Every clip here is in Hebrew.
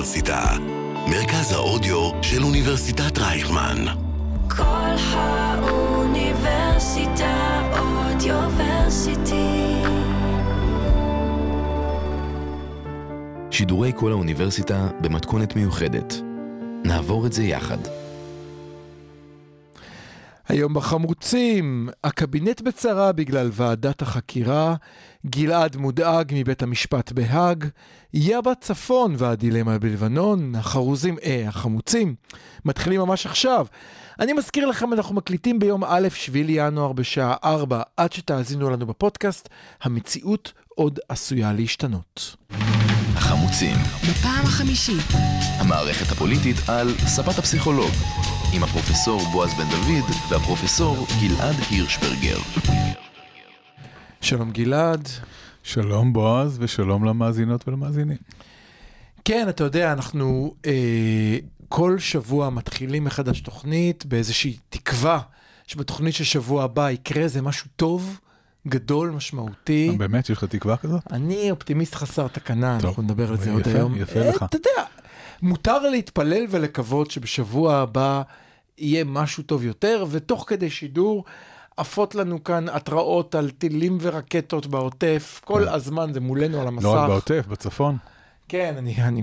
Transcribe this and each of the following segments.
האוניברסיטה, מרכז האודיו של אוניברסיטת רייכמן. כל האוניברסיטה אודיוורסיטי. שידורי כל האוניברסיטה במתכונת מיוחדת. נעבור את זה יחד. היום בחמוצים, הקבינט בצרה בגלל ועדת החקירה, גלעד מודאג מבית המשפט בהאג, יאבה צפון והדילמה בלבנון, החרוזים, אה, החמוצים, מתחילים ממש עכשיו. אני מזכיר לכם, אנחנו מקליטים ביום א', 7 ינואר בשעה 4, עד שתאזינו לנו בפודקאסט, המציאות עוד עשויה להשתנות. החמוצים, בפעם החמישית. המערכת הפוליטית על ספת הפסיכולוג, עם הפרופסור בועז בן דוד והפרופסור גלעד הירשברגר. שלום גלעד. שלום בועז ושלום למאזינות ולמאזינים. כן, אתה יודע, אנחנו אה, כל שבוע מתחילים מחדש תוכנית באיזושהי תקווה שבתוכנית של שבוע הבא יקרה איזה משהו טוב, גדול, משמעותי. באמת, יש לך תקווה כזאת? אני אופטימיסט חסר תקנה, טוב, אנחנו נדבר על זה עוד יפה, היום. יפה אה, לך. אתה יודע, מותר להתפלל ולקוות שבשבוע הבא יהיה משהו טוב יותר, ותוך כדי שידור עפות לנו כאן התראות על טילים ורקטות בעוטף, כל כן. הזמן זה מולנו על המסך. לא רק בעוטף, בצפון. כן, אני... אני...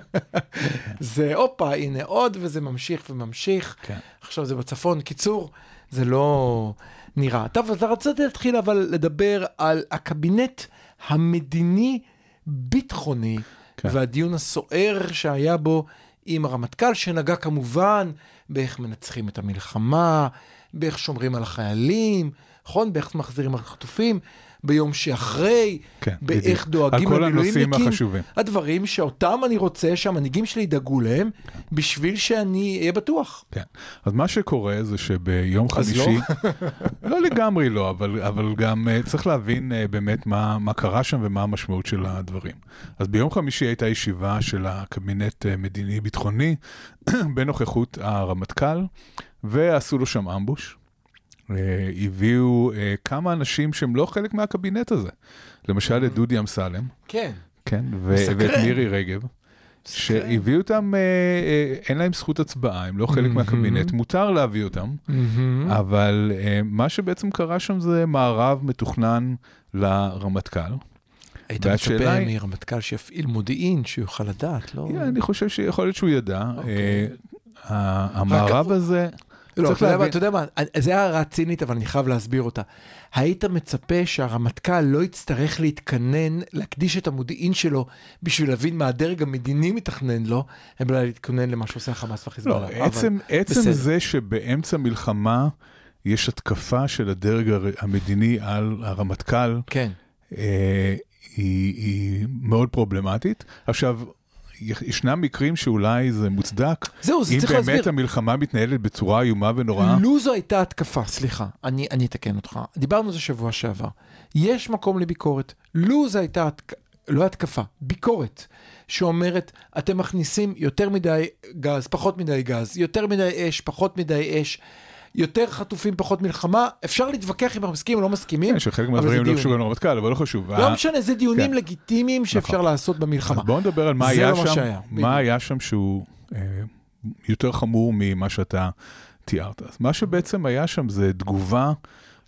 זה הופה, הנה עוד, וזה ממשיך וממשיך. כן. עכשיו זה בצפון. קיצור, זה לא נראה. טוב, אז רציתי להתחיל אבל לדבר על הקבינט המדיני-ביטחוני, כן. והדיון הסוער שהיה בו עם הרמטכ"ל, שנגע כמובן באיך מנצחים את המלחמה, באיך שומרים על החיילים, נכון? באיך מחזירים על החטופים. ביום שאחרי, כן, באיך בדיוק. דואגים למילואימניקים. הדברים שאותם אני רוצה שהמנהיגים שלי ידאגו להם, בשביל שאני אהיה בטוח. כן. אז מה שקורה זה שביום אז לא? חמישי, לא לגמרי לא, אבל, אבל גם uh, צריך להבין uh, באמת מה, מה קרה שם ומה המשמעות של הדברים. אז ביום חמישי הייתה ישיבה של הקבינט uh, מדיני-ביטחוני בנוכחות הרמטכ"ל, ועשו לו שם אמבוש. Uh, הביאו uh, כמה אנשים שהם לא חלק מהקבינט הזה. למשל את דודי אמסלם, כן. כן. ואת מירי רגב. שהביאו אותם, אה, אה, אין להם זכות הצבעה, הם לא חלק מהמם. מהקבינט, מותר להביא אותם, אבל אה, מה שבעצם קרה שם זה מערב מתוכנן לרמטכ"ל. היית מצפה מרמטכ"ל שיפעיל מודיעין, שהוא יוכל לדעת, לא? אני חושב שיכול להיות שהוא ידע. אוקיי. אה, המערב הזה, לא, אתה יודע מה, להבין- אתה יודע מה, זה הערה צינית, אבל אני חייב להסביר אותה. היית מצפה שהרמטכ"ל לא יצטרך להתכנן, להקדיש את המודיעין שלו בשביל להבין מה הדרג המדיני מתכנן לו, אלא להתכונן למה שעושה חמאס וחיזבאללה. לא, עצם, עצם. זה שבאמצע מלחמה יש התקפה של הדרג המדיני על הרמטכ"ל, כן. אה, היא, היא מאוד פרובלמטית. עכשיו, ישנם מקרים שאולי זה מוצדק, זהו, זה אם צריך באמת להסביר. המלחמה מתנהלת בצורה איומה ונוראה. לו זו הייתה התקפה, סליחה, אני, אני אתקן אותך. דיברנו על זה שבוע שעבר. יש מקום לביקורת. לו זו הייתה, התק- לא התקפה, ביקורת, שאומרת, אתם מכניסים יותר מדי גז, פחות מדי גז, יותר מדי אש, פחות מדי אש, יותר חטופים, פחות מלחמה, אפשר להתווכח אם אנחנו מסכימים או לא מסכימים, כן, שחלק מהדברים לא. קשורים לרמטכ"ל, אבל לא חשוב. לא משנה, זה דיונים כן. לגיטימיים שאפשר נכון. לעשות במלחמה. בואו נדבר על מה היה לא שם. מה היה שם שהוא אה, יותר חמור ממה שאתה תיארת. אז מה שבעצם היה שם זה תגובה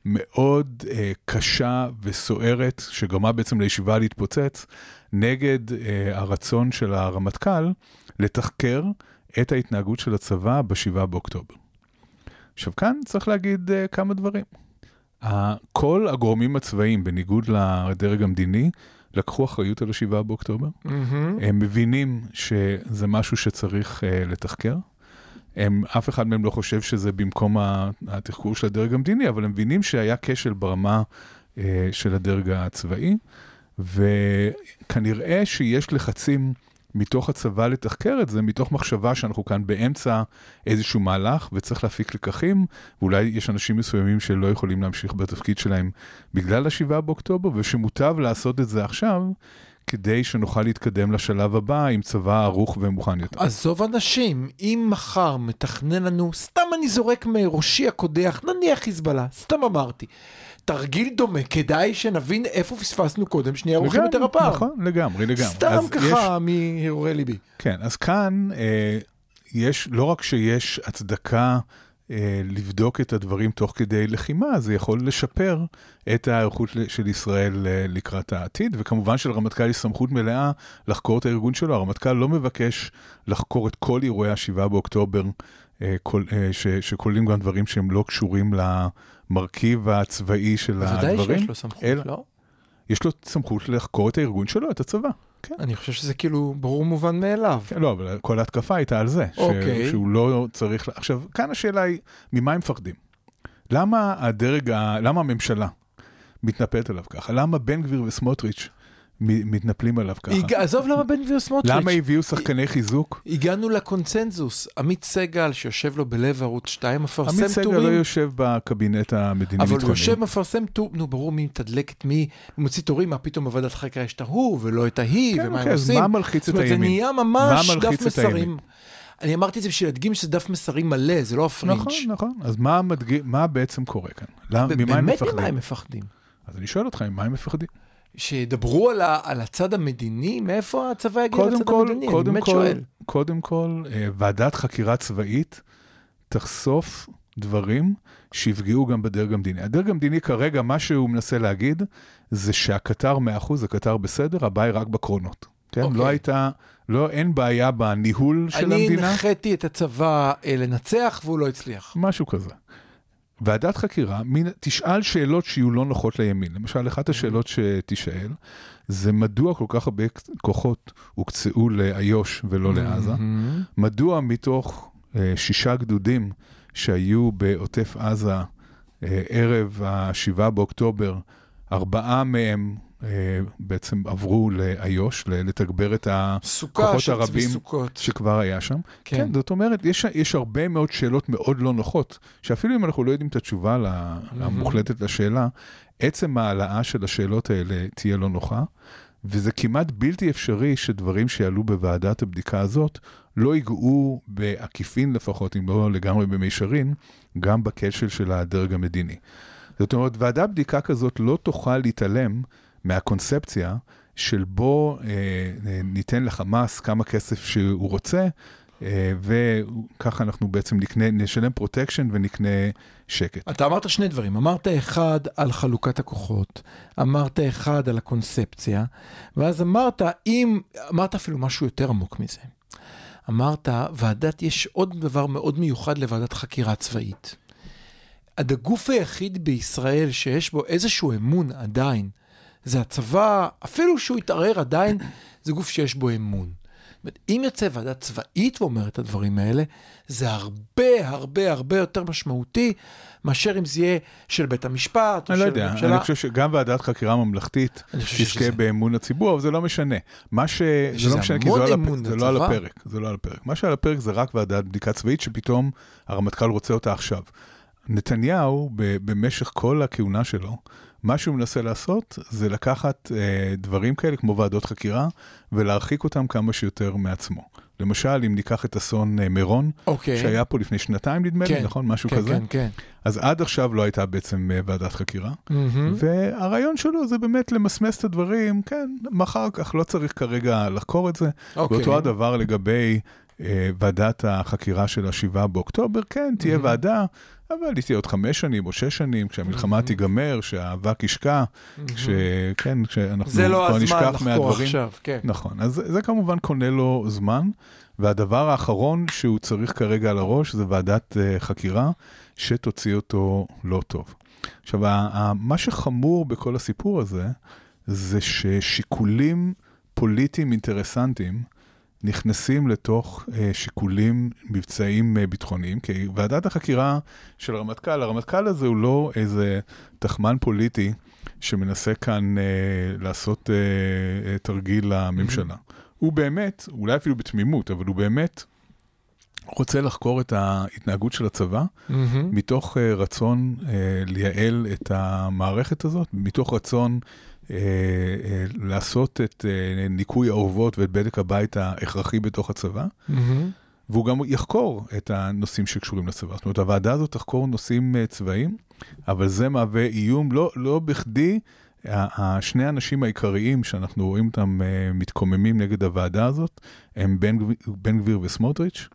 מאוד אה, קשה וסוערת, שגרמה בעצם לישיבה להתפוצץ, נגד אה, הרצון של הרמטכ"ל לתחקר את ההתנהגות של הצבא ב-7 באוקטובר. עכשיו כאן צריך להגיד uh, כמה דברים. Uh, כל הגורמים הצבאיים, בניגוד לדרג המדיני, לקחו אחריות על ה-7 באוקטובר. מהמם. הם מבינים שזה משהו שצריך uh, לתחקר. הם, אף אחד מהם לא חושב שזה במקום התחקור של הדרג המדיני, אבל הם מבינים שהיה כשל ברמה uh, של הדרג הצבאי, וכנראה שיש לחצים מתוך הצבא לתחקר את זה, מתוך מחשבה שאנחנו כאן באמצע איזשהו מהלך וצריך להפיק לקחים, ואולי יש אנשים מסוימים שלא יכולים להמשיך בתפקיד שלהם בגלל השבעה באוקטובר, ושמוטב לעשות את זה עכשיו, כדי שנוכל להתקדם לשלב הבא עם צבא ערוך ומוכן יותר. עזוב אנשים, אם מחר מתכנן לנו, סתם אני זורק מראשי הקודח, נניח חיזבאללה, סתם אמרתי. תרגיל דומה, כדאי שנבין איפה פספסנו קודם, שנהיה ערוכים יותר הפעם. נכון, לגמרי, לגמרי. סתם ככה יש... מהרהורי ליבי. כן, אז כאן אה, יש, לא רק שיש הצדקה אה, לבדוק את הדברים תוך כדי לחימה, זה יכול לשפר את ההיערכות של ישראל אה, לקראת העתיד, וכמובן שלרמטכ"ל יש סמכות מלאה לחקור את הארגון שלו. הרמטכ"ל לא מבקש לחקור את כל אירועי ה-7 באוקטובר, אה, אה, שכוללים גם דברים שהם לא קשורים למרכיב הצבאי של הדברים. בוודאי שיש לו סמכות, אל... לא? יש לו סמכות לחקור את הארגון שלו, את הצבא. כן. אני חושב שזה כאילו ברור מובן מאליו. כן, לא, אבל כל ההתקפה הייתה על זה. אוקיי. ש... שהוא לא צריך... עכשיו, כאן השאלה היא, ממה הם מפחדים? למה הדרג, ה... למה הממשלה מתנפלת עליו ככה? למה בן גביר וסמוטריץ' מתנפלים עליו ככה. עזוב למה בן גביר סמוטריץ'. למה הביאו שחקני חיזוק? הגענו לקונצנזוס. עמית סגל, שיושב לו בלב ערוץ 2, מפרסם טורים. עמית סגל לא יושב בקבינט המדיני-ביטחוני. אבל הוא יושב, מפרסם טור, נו, ברור מי מתדלק את מי, מוציא טורים, מה פתאום בוועדת חקיקה יש את ההוא, ולא את ההיא, כן, ומה כן, הם עושים. מה מלחיץ את הימין? זאת אומרת, זה נהיה ממש דף מסרים. אני אמרתי את זה בשביל להדגים שזה דף מסרים מלא, זה לא הפרינץ'. נכון, נכון. אז מה, מדג... מה בעצם קורה כאן? ממה הם מפחדים? באמת ממה הם מפחדים? אז אני שואל אותך, ממה הם מפחדים? שידברו על, ה, על הצד המדיני, מאיפה הצבא יגיע לצד כל, המדיני? קודם אני באמת כל, שואל. קודם כל, אה, ועדת חקירה צבאית תחשוף דברים שיפגעו גם בדרג המדיני. הדרג המדיני כרגע, מה שהוא מנסה להגיד, זה שהקטר 100%, הקטר בסדר, הבעיה היא רק בקרונות. כן? Okay. אוקיי. לא הייתה, לא, אין בעיה בניהול של המדינה. אני הנחיתי את הצבא אה, לנצח והוא לא הצליח. משהו כזה. ועדת חקירה מין, תשאל שאלות שיהיו לא נוחות לימין. למשל, אחת השאלות שתשאל, זה מדוע כל כך הרבה כוחות הוקצו לאיו"ש ולא לעזה? מדוע מתוך אה, שישה גדודים שהיו בעוטף עזה אה, ערב ה-7 באוקטובר, ארבעה מהם בעצם עברו לאיו"ש, לתגבר את הכוחות הרבים שכבר היה שם. כן. כן, זאת אומרת, יש, יש הרבה מאוד שאלות מאוד לא נוחות, שאפילו אם אנחנו לא יודעים את התשובה המוחלטת לשאלה, עצם ההעלאה של השאלות האלה תהיה לא נוחה, וזה כמעט בלתי אפשרי שדברים שיעלו בוועדת הבדיקה הזאת לא ייגעו בעקיפין לפחות, אם לא לגמרי במישרין, גם בכשל של הדרג המדיני. זאת אומרת, ועדת בדיקה כזאת לא תוכל להתעלם מהקונספציה של בוא אה, אה, ניתן לחמאס כמה כסף שהוא רוצה, אה, וככה אנחנו בעצם נקנה, נשלם פרוטקשן ונקנה שקט. אתה אמרת שני דברים, אמרת אחד על חלוקת הכוחות, אמרת אחד על הקונספציה, ואז אמרת, אם, אמרת אפילו משהו יותר עמוק מזה. אמרת, ועדת, יש עוד דבר מאוד מיוחד לוועדת חקירה צבאית. הגוף היחיד בישראל שיש בו איזשהו אמון עדיין, זה הצבא, אפילו שהוא יתערער עדיין, זה גוף שיש בו אמון. אם יוצא ועדה צבאית ואומרת את הדברים האלה, זה הרבה הרבה הרבה יותר משמעותי מאשר אם זה יהיה של בית המשפט או של הממשלה. אני לא יודע, אני חושב שגם ועדת חקירה ממלכתית תזכה באמון הציבור, אבל זה לא משנה. מה ש... זה לא משנה, כי זה, לא, הפ... זה לא על הפרק. זה לא על הפרק. מה שעל הפרק זה רק ועדת בדיקה צבאית, שפתאום הרמטכ"ל רוצה אותה עכשיו. נתניהו, במשך כל הכהונה שלו, מה שהוא מנסה לעשות זה לקחת אה, דברים כאלה כמו ועדות חקירה ולהרחיק אותם כמה שיותר מעצמו. למשל, אם ניקח את אסון אה, מירון, okay. אוקיי. שהיה פה לפני שנתיים נדמה כן, לי, נכון? משהו כן, כזה. כן, כן. אז עד עכשיו לא הייתה בעצם אה, ועדת חקירה, Mm-hmm. והרעיון שלו זה באמת למסמס את הדברים, כן, מחר כך, לא צריך כרגע לחקור את זה. אוקיי. ואותו הדבר לגבי ועדת החקירה של השבעה באוקטובר, כן, תהיה Mm-hmm. ועדה. אבל היא תהיה עוד חמש שנים או שש שנים, כשהמלחמה Mm-hmm. תיגמר, שהאבק ישקע, כשכן, כשאנחנו זה לא כבר הזמן נשכח לחקור מהדברים. עכשיו, כן. נכון, אז זה כמובן קונה לו זמן, והדבר האחרון שהוא צריך כרגע על הראש זה ועדת uh, חקירה שתוציא אותו לא טוב. עכשיו, מה שחמור בכל הסיפור הזה, זה ששיקולים פוליטיים אינטרסנטיים, נכנסים לתוך uh, שיקולים מבצעיים uh, ביטחוניים, כי ועדת החקירה של הרמטכ"ל, הרמטכ"ל הזה הוא לא איזה תחמן פוליטי שמנסה כאן uh, לעשות uh, uh, תרגיל לממשלה. הוא באמת, אולי אפילו בתמימות, אבל הוא באמת רוצה לחקור את ההתנהגות של הצבא, מהמם. מתוך uh, רצון uh, לייעל את המערכת הזאת, מתוך רצון אה, אה, לעשות את אה, ניקוי האורוות ואת בדק הבית ההכרחי בתוך הצבא, והוא גם יחקור את הנושאים שקשורים לצבא. זאת אומרת, הוועדה הזאת תחקור נושאים אה, צבאיים, אבל זה מהווה איום, לא, לא בכדי. השני האנשים העיקריים שאנחנו רואים אותם אה, מתקוממים נגד הוועדה הזאת, הם בן, בן גביר וסמוטריץ',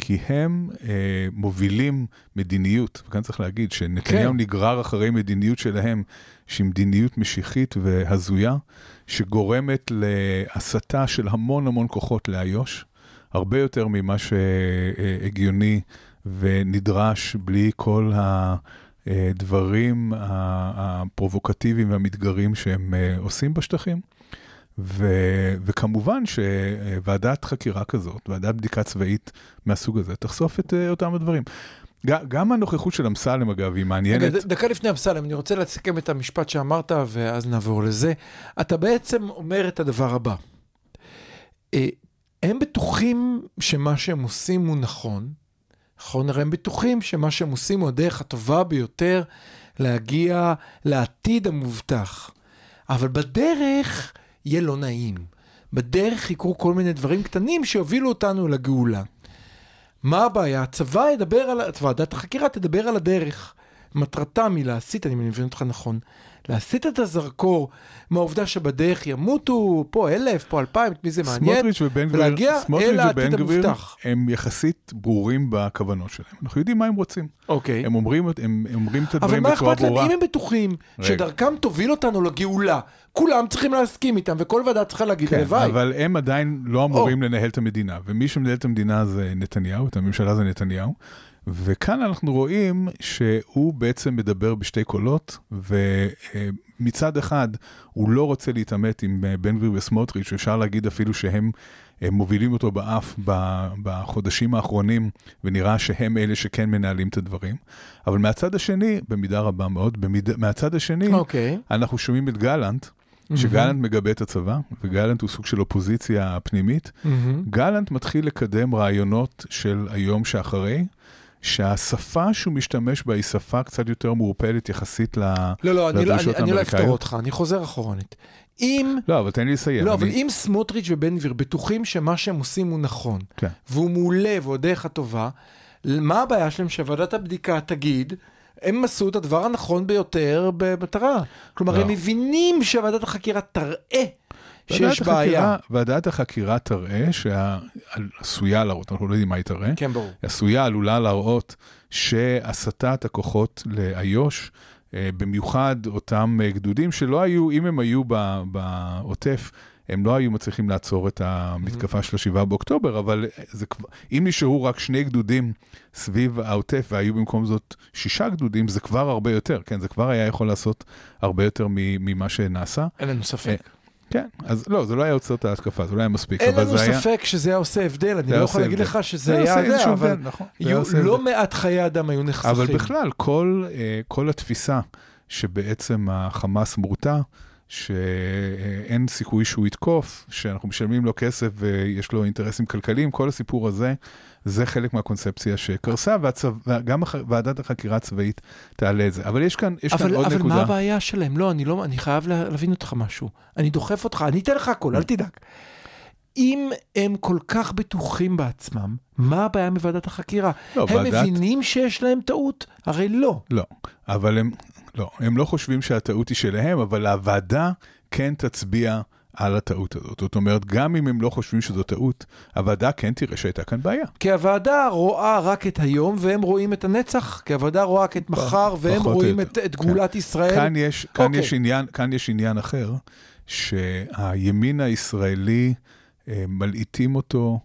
כי הם אה, מובילים מדיניות, וכאן צריך להגיד שנתניהו כן. נגרר אחרי מדיניות שלהם, שהיא מדיניות משיחית והזויה, שגורמת להסתה של המון המון כוחות לאיו"ש, הרבה יותר ממה שהגיוני ונדרש בלי כל הדברים הפרובוקטיביים והמתגרים שהם אה, עושים בשטחים. ו, וכמובן שוועדת חקירה כזאת, ועדת בדיקה צבאית מהסוג הזה, תחשוף את אה, אותם הדברים. גם הנוכחות של אמסלם, אגב, היא מעניינת. רגע, דקה לפני אמסלם, אני רוצה לסכם את המשפט שאמרת, ואז נעבור לזה. אתה בעצם אומר את הדבר הבא. אה, הם בטוחים שמה שהם עושים הוא נכון, נכון? הרי הם בטוחים שמה שהם עושים הוא הדרך הטובה ביותר להגיע לעתיד המובטח. אבל בדרך יהיה לא נעים. בדרך יקרו כל מיני דברים קטנים שיובילו אותנו לגאולה. מה הבעיה? הצבא ידבר על, ועדת החקירה תדבר על הדרך. מטרתם היא להסיט, אני מבין אותך נכון, להסיט את הזרקור מהעובדה שבדרך ימותו פה אלף, פה אלפיים, את מי זה מעניין? סמוטריץ' ובן גביר, ולהגיע אל העתיד המובטח. הם יחסית ברורים בכוונות שלהם. אנחנו יודעים מה הם רוצים. אוקיי. הם אומרים, הם, הם אומרים את אבל הדברים מה בצורה אכפת להם? ברורה. אם הם בטוחים רגע. שדרכם תוביל אותנו לגאולה, כולם צריכים להסכים איתם, וכל ועדה צריכה להגיד כן, הלוואי. אבל הם עדיין לא אמורים לנהל את המדינה, ומי שמנהל את המדינה זה נתניהו, את הממשלה זה נתניהו. וכאן אנחנו רואים שהוא בעצם מדבר בשתי קולות, ומצד אחד הוא לא רוצה להתעמת עם אה, בן גביר וסמוטריץ', אפשר להגיד אפילו שהם מובילים אותו באף בחודשים האחרונים, ונראה שהם אלה שכן מנהלים את הדברים. אבל מהצד השני, במידה רבה מאוד, במיד... מהצד השני, אוקיי. אנחנו שומעים את גלנט, שגלנט מגבה את הצבא, וגלנט הוא סוג של אופוזיציה פנימית. גלנט מתחיל לקדם רעיונות של היום שאחרי, שהשפה שהוא משתמש בה היא שפה קצת יותר מעורפלת יחסית ל... לא, לא, אני לא- אני- אני לא אפתור. אותך, אני חוזר אחורנית. אם, לא, אבל תן לי לסיים. לא, אבל אני- אם סמוטריץ' ובן גביר בטוחים שמה שהם עושים הוא נכון, כן. והוא מעולה והוא הדרך הטובה, מה הבעיה שלהם שוועדת הבדיקה תגיד, הם עשו את הדבר הנכון ביותר במטרה. כלומר, לא. הם מבינים שוועדת החקירה תראה שיש בעיה. ועדת החקירה תראה, שעשויה להראות, אנחנו לא יודעים מה היא תראה, כן, ברור. עשויה, עלולה להראות שהסטת הכוחות לאיו"ש, אה, במיוחד אותם אה, גדודים שלא היו, אם הם היו בעוטף, הם לא היו מצליחים לעצור את המתקפה של ה-7 באוקטובר, אבל זה כבר, אם נשארו רק שני גדודים סביב העוטף והיו במקום זאת שישה גדודים, זה כבר הרבה יותר, כן? זה כבר היה יכול לעשות הרבה יותר ממה שנעשה. אין לנו ספק. כן, אז לא, זה לא היה עוצר את ההתקפה, זה לא היה מספיק, אין אבל לנו זה היה... ספק שזה היה עושה הבדל, אני לא יכול להגיד. לך שזה זה היה זה, אבל נכון. לא. מעט חיי אדם היו נחסכים. אבל בכלל, כל, אה, כל התפיסה שבעצם החמאס מורתע, שאין סיכוי שהוא יתקוף, שאנחנו משלמים לו כסף ויש לו אינטרסים כלכליים, כל הסיפור הזה, זה חלק מהקונספציה שקרסה. וגם. ועדת החקירה הצבאית תעלה את זה. אבל יש כאן, יש כאן אבל, עוד אבל נקודה. מה הבעיה שלהם? לא, אני לא, אני חייב לה- להבין אותך משהו. אני דוחף אותך, אני אתן לך הכל, אל תדאג. אם הם כל כך בטוחים בעצמם, מה הבעיה מוועדת החקירה? לא, הם ועדת- מבינים שיש להם טעות? הרי לא. לא, אבל הם לא, הם לא חושבים שהטעות היא שלהם, אבל הוועדה כן תצביע על הטעות הזאת. זאת אומרת, גם אם הם לא חושבים שזו טעות, הוועדה כן תראה שהייתה כאן בעיה. כי הוועדה רואה רק את היום והם רואים את הנצח, כי הוועדה רואה רק את מחר והם רואים. את, את גאולת ישראל. כאן יש, כאן, אוקיי. יש עניין, כאן יש עניין אחר, שהימין הישראלי, אה, מלעיטים אותו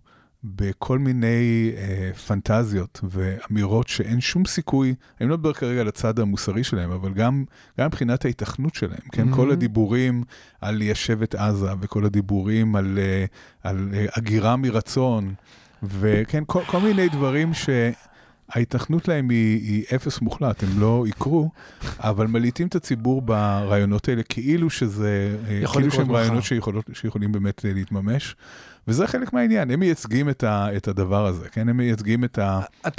בכל מיני אה, פנטזיות ואמירות שאין שום סיכוי, אני לא מדבר כרגע על הצד המוסרי שלהם, אבל גם, גם מבחינת ההיתכנות שלהם, כן? Mhm. כל הדיבורים על ליישב את עזה, וכל הדיבורים על, אה, על אה, הגירה מרצון, וכן, כל, כל מיני דברים ש... ההיתכנות להם היא, היא אפס מוחלט, הם לא יקרו, אבל מלעיטים את הציבור ברעיונות האלה כאילו שזה, אה, כאילו שהם רעיונות. שיכולות, שיכולים באמת אה, להתממש, וזה חלק מהעניין, הם מייצגים את, ה, את הדבר הזה, כן? הם מייצגים את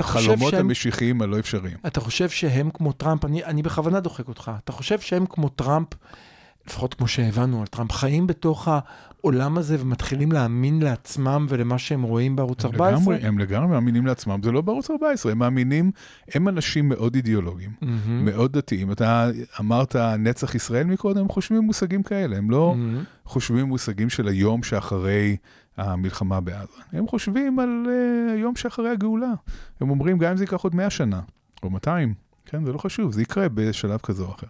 החלומות שהם... המשיחיים הלא אפשריים. אתה חושב שהם כמו טראמפ, אני, אני בכוונה דוחק אותך, אתה חושב שהם כמו טראמפ לפחות כמו שהבנו על טראמפ, חיים בתוך העולם הזה ומתחילים להאמין לעצמם ולמה שהם רואים בערוץ 14? לגמרי, הם לגמרי מאמינים לעצמם, זה לא בערוץ 14, הם מאמינים, הם אנשים מאוד אידיאולוגיים, Mm-hmm. מאוד דתיים. אתה אמרת נצח ישראל מקודם, הם חושבים מושגים כאלה, הם לא Mm-hmm. חושבים מושגים של היום שאחרי המלחמה בעזה. הם חושבים על uh, היום שאחרי הגאולה. הם אומרים, גם אם זה ייקח עוד 100 שנה, או 200, כן, זה לא חשוב, זה יקרה בשלב כזה או אחר.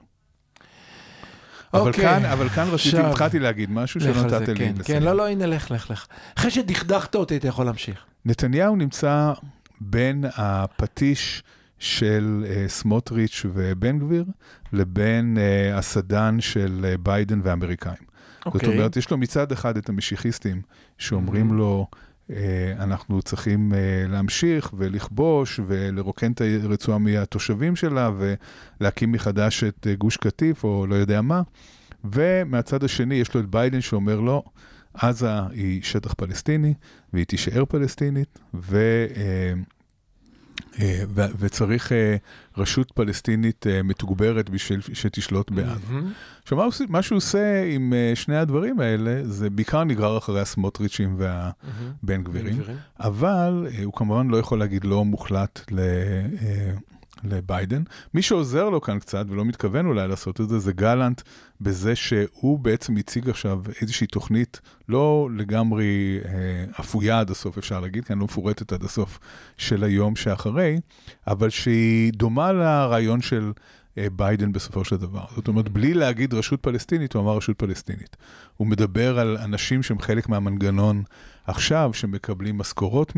אבל אוקיי. כאן, אבל כאן רציתי, התחלתי להגיד משהו שנתת זה, לי כן, לסיים. כן, לא, לא, הנה, לך, לך, לך. אחרי שדכדכת אותי, אתה יכול להמשיך. נתניהו נמצא בין הפטיש של uh, סמוטריץ' ובן גביר, לבין uh, הסדן של uh, ביידן והאמריקאים. זאת אוקיי. אומרת, יש לו מצד אחד את המשיחיסטים שאומרים Mhm. לו, אה, אנחנו צריכים אה, להמשיך ולכבוש ולרוקן את הרצועה מהתושבים שלה ולהקים מחדש את אה, גוש קטיף או לא יודע מה. ומהצד השני יש לו את ביידן שאומר לו, עזה היא שטח פלסטיני והיא תישאר פלסטינית, ו, וצריך אה, רשות פלסטינית אה, מתוגברת בשביל שתשלוט בעזה. מהמם. עכשיו, מה שהוא עושה עם שני הדברים האלה, זה בעיקר נגרר אחרי הסמוטריצ'ים והבן. גבירים. אבל הוא כמובן לא יכול להגיד לא מוחלט ל, לביידן. מי שעוזר לו כאן קצת, ולא מתכוון אולי לעשות את זה, זה גלנט, בזה שהוא בעצם הציג עכשיו איזושהי תוכנית לא לגמרי uh, אפויה עד הסוף, אפשר להגיד, כי אני לא מפורטת עד הסוף, של היום שאחרי, אבל שהיא דומה לרעיון של... אה, ביידן בסופו של דבר. זאת אומרת, בלי להגיד רשות פלסטינית, הוא אמר רשות פלסטינית. הוא מדבר על אנשים שהם חלק מהמנגנון עכשיו, שמקבלים משכורות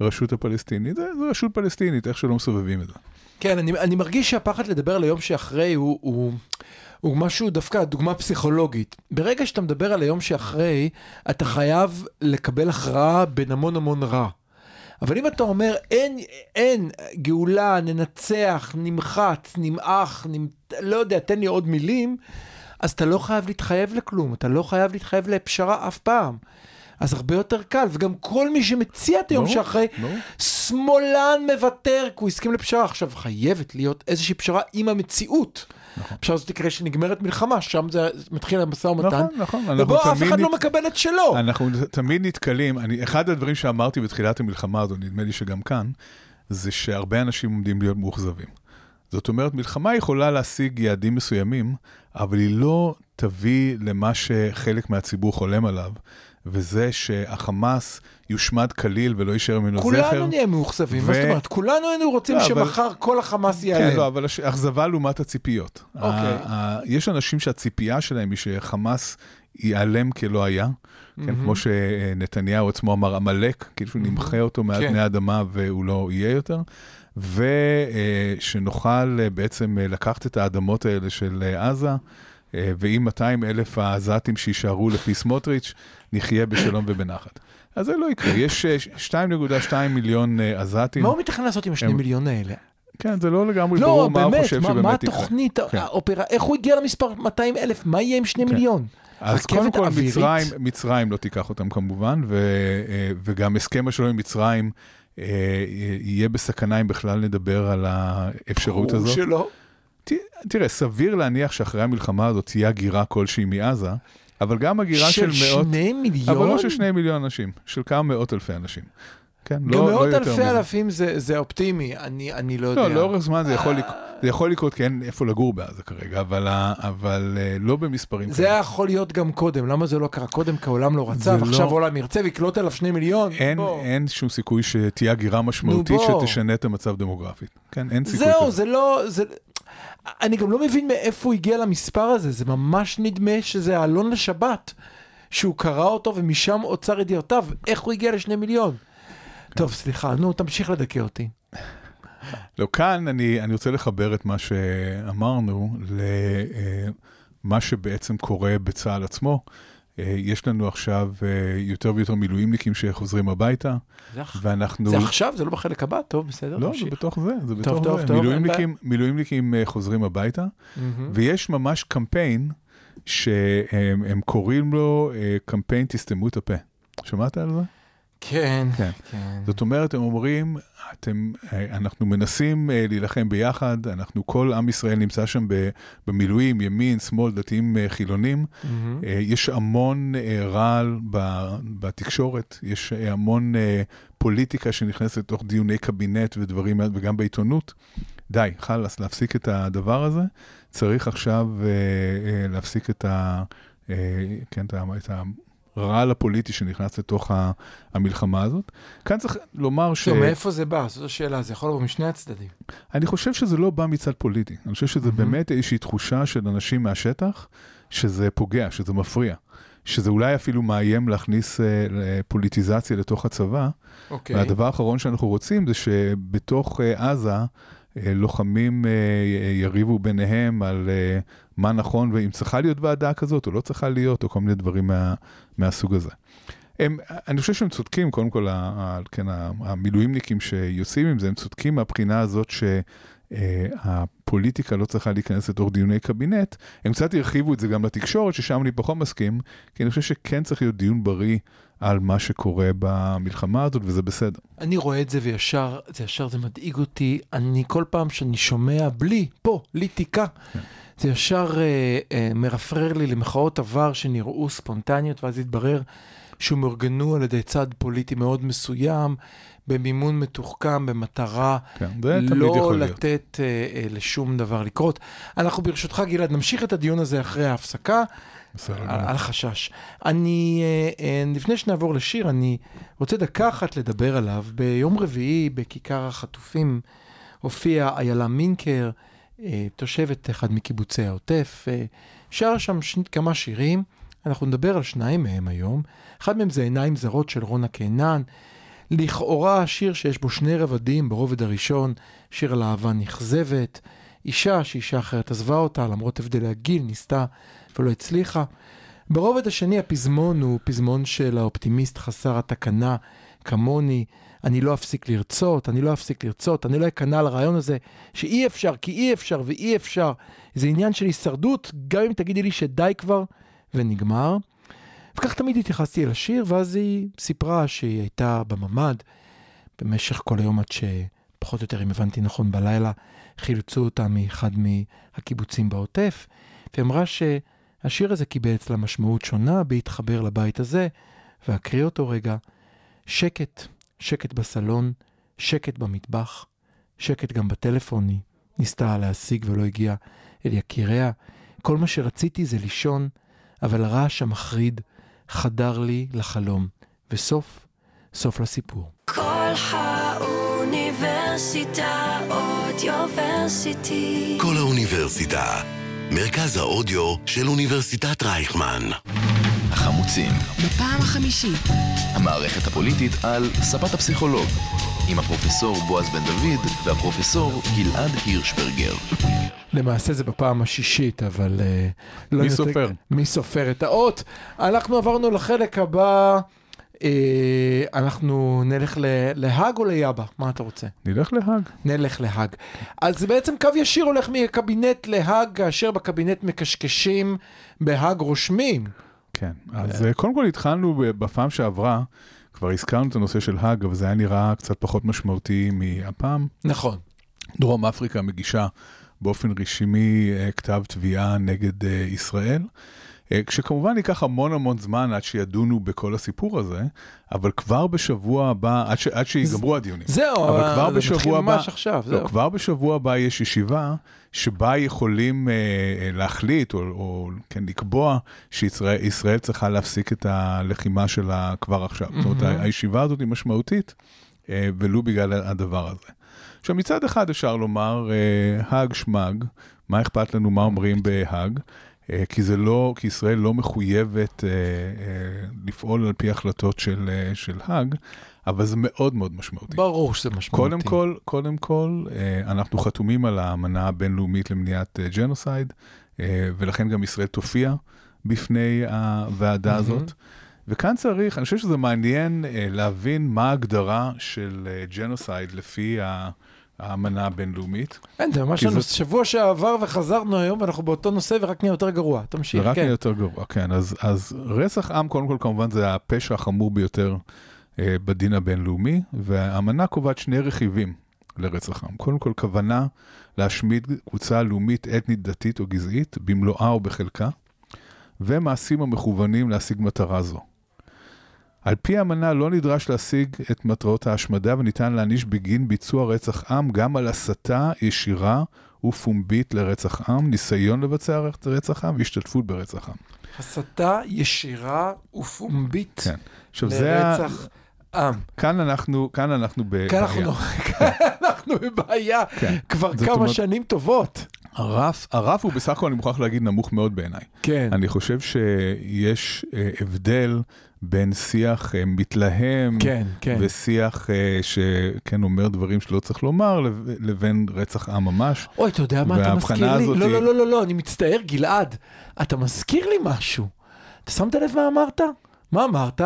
מהרשות הפלסטינית. זה, זה רשות פלסטינית, איך שלא מסובבים את זה. כן, אני, אני מרגיש שהפחד לדבר על היום שאחרי הוא, הוא, הוא משהו דווקא דוגמה פסיכולוגית. ברגע שאתה מדבר על היום שאחרי, אתה חייב לקבל הכרעה בין המון המון רע. אבל אם אתה אומר, אין, אין, גאולה, ננצח, נמחץ, נמעך, נמ... לא יודע, תן לי עוד מילים, אז אתה לא חייב להתחייב לכלום, אתה לא חייב להתחייב לפשרה אף פעם. אז הרבה יותר קל, וגם כל מי שמציע את היום ברור, שאחרי, ברור. שמאלן מוותר, כי הוא הסכים לפשרה. עכשיו, חייבת להיות איזושהי פשרה עם המציאות. נכון. הפשרה הזאת תקרה שנגמרת מלחמה, שם זה מתחיל המשא ומתן. נכון, נכון. ובו אף אחד לא נת- מקבל את שלו. אנחנו תמיד נתקלים, אני, אחד הדברים שאמרתי בתחילת המלחמה הזו, נדמה לי שגם כאן, זה שהרבה אנשים עומדים להיות מאוכזבים. זאת אומרת, מלחמה יכולה להשיג יעדים מסוימים, אבל היא לא תביא למה שחלק מהציבור חולם עליו, וזה שהחמאס יושמד כליל ולא יישאר ממנו זכר. כולנו נהיה מאוכזבים, מה ו- זאת אומרת? כולנו היינו רוצים לא, אבל- שמחר כל החמאס כן, ייעלם. לא, אבל הש- אכזבה לעומת הציפיות. אוקיי. ה- ה- יש אנשים שהציפייה שלהם היא שחמאס ייעלם כלא היה, כן, מהמם. כמו שנתניהו עצמו אמר, עמלק, כאילו שהוא נמחה אותו מעל כן. פני האדמה והוא לא יהיה יותר, ושנוכל אה, בעצם אה, לקחת את האדמות האלה של אה, עזה, אה, ועם 200 אלף העזתים שיישארו לפי סמוטריץ', נחיה בשלום ובנחת. אז זה לא יקרה, יש אה, 2.2 מיליון אה, עזתים. מה הוא מתכנן לעשות עם השני הם- מיליון האלה? כן, זה לא לגמרי לא, ברור מה הוא באמת, חושב מה- מה שבאמת יקרה. התוכנית, כן. האופרה, איך הוא הגיע למספר 200 אלף? מה יהיה עם שני כן. מיליון? אז קודם כל אווירית? מצרים, מצרים לא תיקח אותם כמובן, ו, אה, וגם הסכם השלום עם מצרים אה, יהיה בסכנה אם בכלל נדבר על האפשרות ברור הזאת. שלא. תראה, סביר להניח שאחרי המלחמה הזאת תהיה הגירה כלשהי מעזה, אבל גם הגירה של, של מאות, שני מיליון? אבל לא של שני מיליון אנשים, של כמה מאות אלפי אנשים. כן, גם לא, לא מאות יותר אלפי מזה. אלפים זה זה אופטימי, אני אני לא יודע. לא, לאורך זמן זה יכול, לק... זה יכול לקרות, כי אין איפה לגור בעזה כרגע, אבל, אבל אה, לא במספרים זה היה יכול להיות גם קודם, למה זה לא קרה קודם? כי העולם לא רצה, זה ועכשיו לא- העולם ירצה ויקלוט עליו שני מיליון. אין, בוא. אין שום סיכוי שתהיה הגירה משמעותית. שתשנה את המצב דמוגרפית. כן, אין סיכוי זהו, כזה. זה לא... זה... אני גם לא מבין מאיפה הוא הגיע למספר הזה, זה ממש נדמה שזה אלון לשבת, שהוא קרא אותו ומשם אוצר ידיעותיו, איך הוא הגיע לשני מיליון. טוב, סליחה, נו, תמשיך לדכא אותי. לא, כאן אני, אני רוצה לחבר את מה שאמרנו למה שבעצם קורה בצה"ל עצמו. אה, יש לנו עכשיו אה, יותר ויותר מילואימניקים שחוזרים הביתה, זה, ואנחנו... זה עכשיו, זה לא בחלק הבא, טוב, בסדר, לא, זה תמשיך. בתוך זה, זה בתוך טוב, זה. טוב, מילואימניקים, מילואימניקים אה, חוזרים הביתה, מהמם. ויש ממש קמפיין שהם הם קוראים לו קמפיין תסתמו את הפה. שמעת על זה? כן, כן. כן. זאת אומרת, הם אומרים, אתם, אה, אנחנו מנסים אה, להילחם ביחד, אנחנו, כל עם ישראל נמצא שם במילואים, ימין, שמאל, דתיים, אה, חילונים. אה, יש המון רעל בתקשורת, יש המון פוליטיקה שנכנסת לתוך דיוני קבינט ודברים, וגם בעיתונות. די, חלאס, להפסיק את הדבר הזה. צריך עכשיו להפסיק את, ה, כן, את, ה, הרעל הפוליטי שנכנס לתוך המלחמה הזאת. כאן צריך לומר ש... טוב, מאיפה זה בא? זאת השאלה, זה יכול לבוא משני הצדדים. אני חושב שזה לא בא מצד פוליטי. אני חושב שזה מהמם. באמת איזושהי תחושה של אנשים מהשטח, שזה פוגע, שזה מפריע. שזה אולי אפילו מאיים להכניס אה, פוליטיזציה לתוך הצבא. אוקיי. והדבר האחרון שאנחנו רוצים זה שבתוך אה, עזה אה, לוחמים אה, יריבו ביניהם על אה, מה נכון ואם צריכה להיות ועדה כזאת או לא צריכה להיות, או כל מיני דברים מה, מהסוג הזה. הם, אני חושב שהם צודקים, קודם כל, ה, ה, כן, המילואימניקים שיוצאים עם זה, הם צודקים מהבחינה הזאת שהפוליטיקה לא צריכה להיכנס לתוך דיוני קבינט. הם קצת הרחיבו את זה גם לתקשורת, ששם אני פחות מסכים, כי אני חושב שכן צריך להיות דיון בריא על מה שקורה במלחמה הזאת, וזה בסדר. אני רואה את זה וישר, זה ישר זה מדאיג אותי. אני כל פעם שאני שומע בלי, פה, לי תיקה, זה ישר אה, אה, מרפרר לי למחאות עבר שנראו ספונטניות, ואז התברר שמאורגנו על ידי צד פוליטי מאוד מסוים, במימון מתוחכם, במטרה כן, לא. לתת אה, אה, לשום דבר לקרות. אנחנו ברשותך, גלעד, נמשיך את הדיון הזה אחרי ההפסקה. על חשש. אני, אה, אה, לפני שנעבור לשיר, אני רוצה דקה אחת לדבר עליו. ביום רביעי, בכיכר החטופים, הופיעה איילה מינקר, תושבת אחד מקיבוצי העוטף, אה, שרה שם ש... כמה שירים. אנחנו נדבר על שניים מהם היום. אחד מהם זה עיניים זרות של רונה קינן. לכאורה שיר שיש בו שני רבדים, ברובד הראשון, שיר על אהבה נכזבת. אישה שאישה אחרת עזבה אותה, למרות הבדלי הגיל, ניסתה ולא הצליחה. ברובד השני הפזמון הוא פזמון של האופטימיסט חסר התקנה, כמוני. אני לא אפסיק לרצות, אני לא אפסיק לרצות, אני לא אכנע לרעיון הזה שאי אפשר, כי אי אפשר ואי אפשר. זה עניין של הישרדות, גם אם תגידי לי שדי כבר ונגמר. וכך תמיד התייחסתי אל השיר, ואז היא סיפרה שהיא הייתה בממ"ד במשך כל היום עד שפחות או יותר, אם הבנתי נכון, בלילה חילצו אותה מאחד מהקיבוצים בעוטף, והיא אמרה שהשיר הזה קיבל אצלה משמעות שונה בהתחבר לבית הזה, ואקריא אותו רגע. שקט, שקט בסלון, שקט במטבח, שקט גם בטלפון, היא ניסתה להשיג ולא הגיעה אל יקיריה. כל מה שרציתי זה לישון, אבל הרעש המחריד חדר לי לחלום, וסוף, סוף לסיפור. כל האוניברסיטה אודיוורסיטי. כל האוניברסיטה, מרכז האודיו של אוניברסיטת רייכמן. החמוצים, בפעם החמישית. המערכת הפוליטית על ספת הפסיכולוג, עם הפרופסור בועז בן דוד והפרופסור גלעד הירשברגר. למעשה זה בפעם השישית, אבל... אה, לא מי יותר- סופר? מי סופר את האות? אנחנו עברנו לחלק הבא, אה, אנחנו נלך ל- להאג או ליאבה? מה אתה רוצה? נלך להאג. נלך להאג. אז בעצם קו ישיר הולך מקבינט להאג, כאשר בקבינט מקשקשים, בהאג רושמים. כן, אז אה, קודם כל התחלנו בפעם שעברה, כבר הזכרנו את הנושא של האג, אבל זה היה נראה קצת פחות משמעותי מהפעם. נכון. דרום אפריקה מגישה באופן רשמי אה, כתב תביעה נגד אה, ישראל. אה, כשכמובן ייקח המון המון זמן עד שידונו בכל הסיפור הזה, אבל כבר בשבוע הבא, עד, ש, עד שיגמרו הדיונים. זהו, אבל כבר זה מתחיל בשבוע הבא, ממש עכשיו, לא, זהו. כבר בשבוע הבא יש ישיבה שבה יכולים אה, אה, להחליט או, או כן, לקבוע שישראל ישראל צריכה להפסיק את הלחימה שלה כבר עכשיו. זאת אומרת. הישיבה הזאת היא משמעותית, אה, ולו בגלל הדבר הזה. עכשיו, מצד אחד אפשר לומר, אה, האג שמאג, מה אכפת לנו מה אומרים בהאג? אה, כי זה לא, כי ישראל לא מחויבת אה, אה, לפעול על פי החלטות של, אה, של האג, אבל זה מאוד מאוד משמעותי. ברור שזה משמעותי. קודם כל, קודם כל, אה, אנחנו חתומים על האמנה הבינלאומית למניעת אה, ג'נוסייד, אה, ולכן גם ישראל תופיע בפני הוועדה מהמם. הזאת. וכאן צריך, אני חושב שזה מעניין אה, להבין מה ההגדרה של אה, ג'נוסייד לפי ה- האמנה הבינלאומית. אין, זה ממש לנו זה- שבוע שעבר וחזרנו היום ואנחנו באותו נושא ורק נהיה יותר גרוע. תמשיך, כן. יהיה יותר גרוע, כן. אז, אז רצח עם, קודם כל, כמובן, זה הפשע החמור ביותר אה, בדין הבינלאומי, והאמנה קובעת שני רכיבים לרצח עם. קודם כל, כוונה להשמיד קבוצה לאומית, אתנית, דתית או גזעית, במלואה או בחלקה, ומעשים המכוונים להשיג מטרה זו. על פי האמנה לא נדרש להשיג את מטרות ההשמדה וניתן להעניש בגין ביצוע רצח עם גם על הסתה ישירה ופומבית לרצח עם, ניסיון לבצע רצח עם והשתתפות ברצח עם. הסתה ישירה ופומבית כן. עכשיו זה... לרצח עם. כאן אנחנו, כאן אנחנו בבעיה. כאן אנחנו, כאן אנחנו בבעיה כן. כבר כמה אומרת- שנים טובות. הרף, הרף הוא בסך הכל, אני מוכרח להגיד, נמוך מאוד בעיניי. כן. אני חושב שיש אה, הבדל בין שיח אה, מתלהם, כן, כן. ושיח אה, שכן אומר דברים שלא צריך לומר, לב- לבין רצח עם ממש. אוי, אתה יודע מה אתה מזכיר לי? הזאת לא, לא, לא, לא, לא, אני מצטער, גלעד. אתה מזכיר לי משהו. אתה שמת לב מה אמרת? מה אמרת?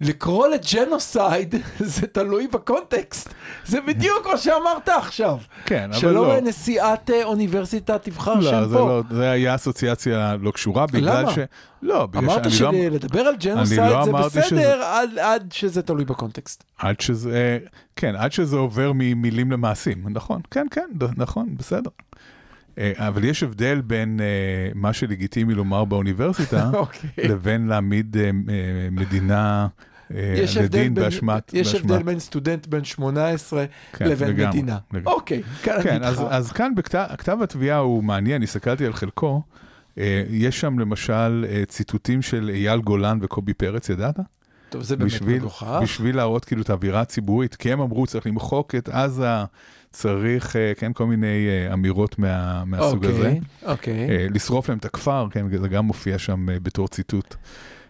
לקרוא לג'נוסייד זה תלוי בקונטקסט. זה בדיוק מה שאמרת עכשיו. כן, אבל שלא לא. נשיאת אה, אוניברסיטה תבחר שם לא, זה פה. לא, זה היה אסוציאציה לא קשורה, בגלל למה? ש... לא, בגלל אמרת שאני לא... שלדבר על ג'נוסייד לא זה אמרתי שזה- בסדר עד- עד שזה תלוי בקונטקסט. עד שזה, כן, עד שזה עובר ממילים למעשים, נכון, כן, כן, נכון, בסדר. אה, אבל יש הבדל בין אה, מה שלגיטימי לומר באוניברסיטה, אוקיי. לבין להעמיד אה, מדינה יש לדין באשמת... יש. הבדל בין סטודנט בן 18 כן, לבין לגמרי, מדינה. לגמרי. אוקיי, כאן אני כן, אז, איתך. אז כאן בכתב, כתב התביעה הוא מעניין, הסתכלתי על חלקו. יש שם למשל ציטוטים של אייל גולן וקובי פרץ, ידעת? טוב, זה באמת בשביל, מגוחך. בשביל להראות כאילו את האווירה הציבורית, כי הם אמרו צריך למחוק את עזה, צריך, אה, כן, כל מיני אה, אמירות מה, מהסוג הזה. אוקיי, אוקיי. אה, לשרוף להם את הכפר, כן, זה גם מופיע שם בתור ציטוט.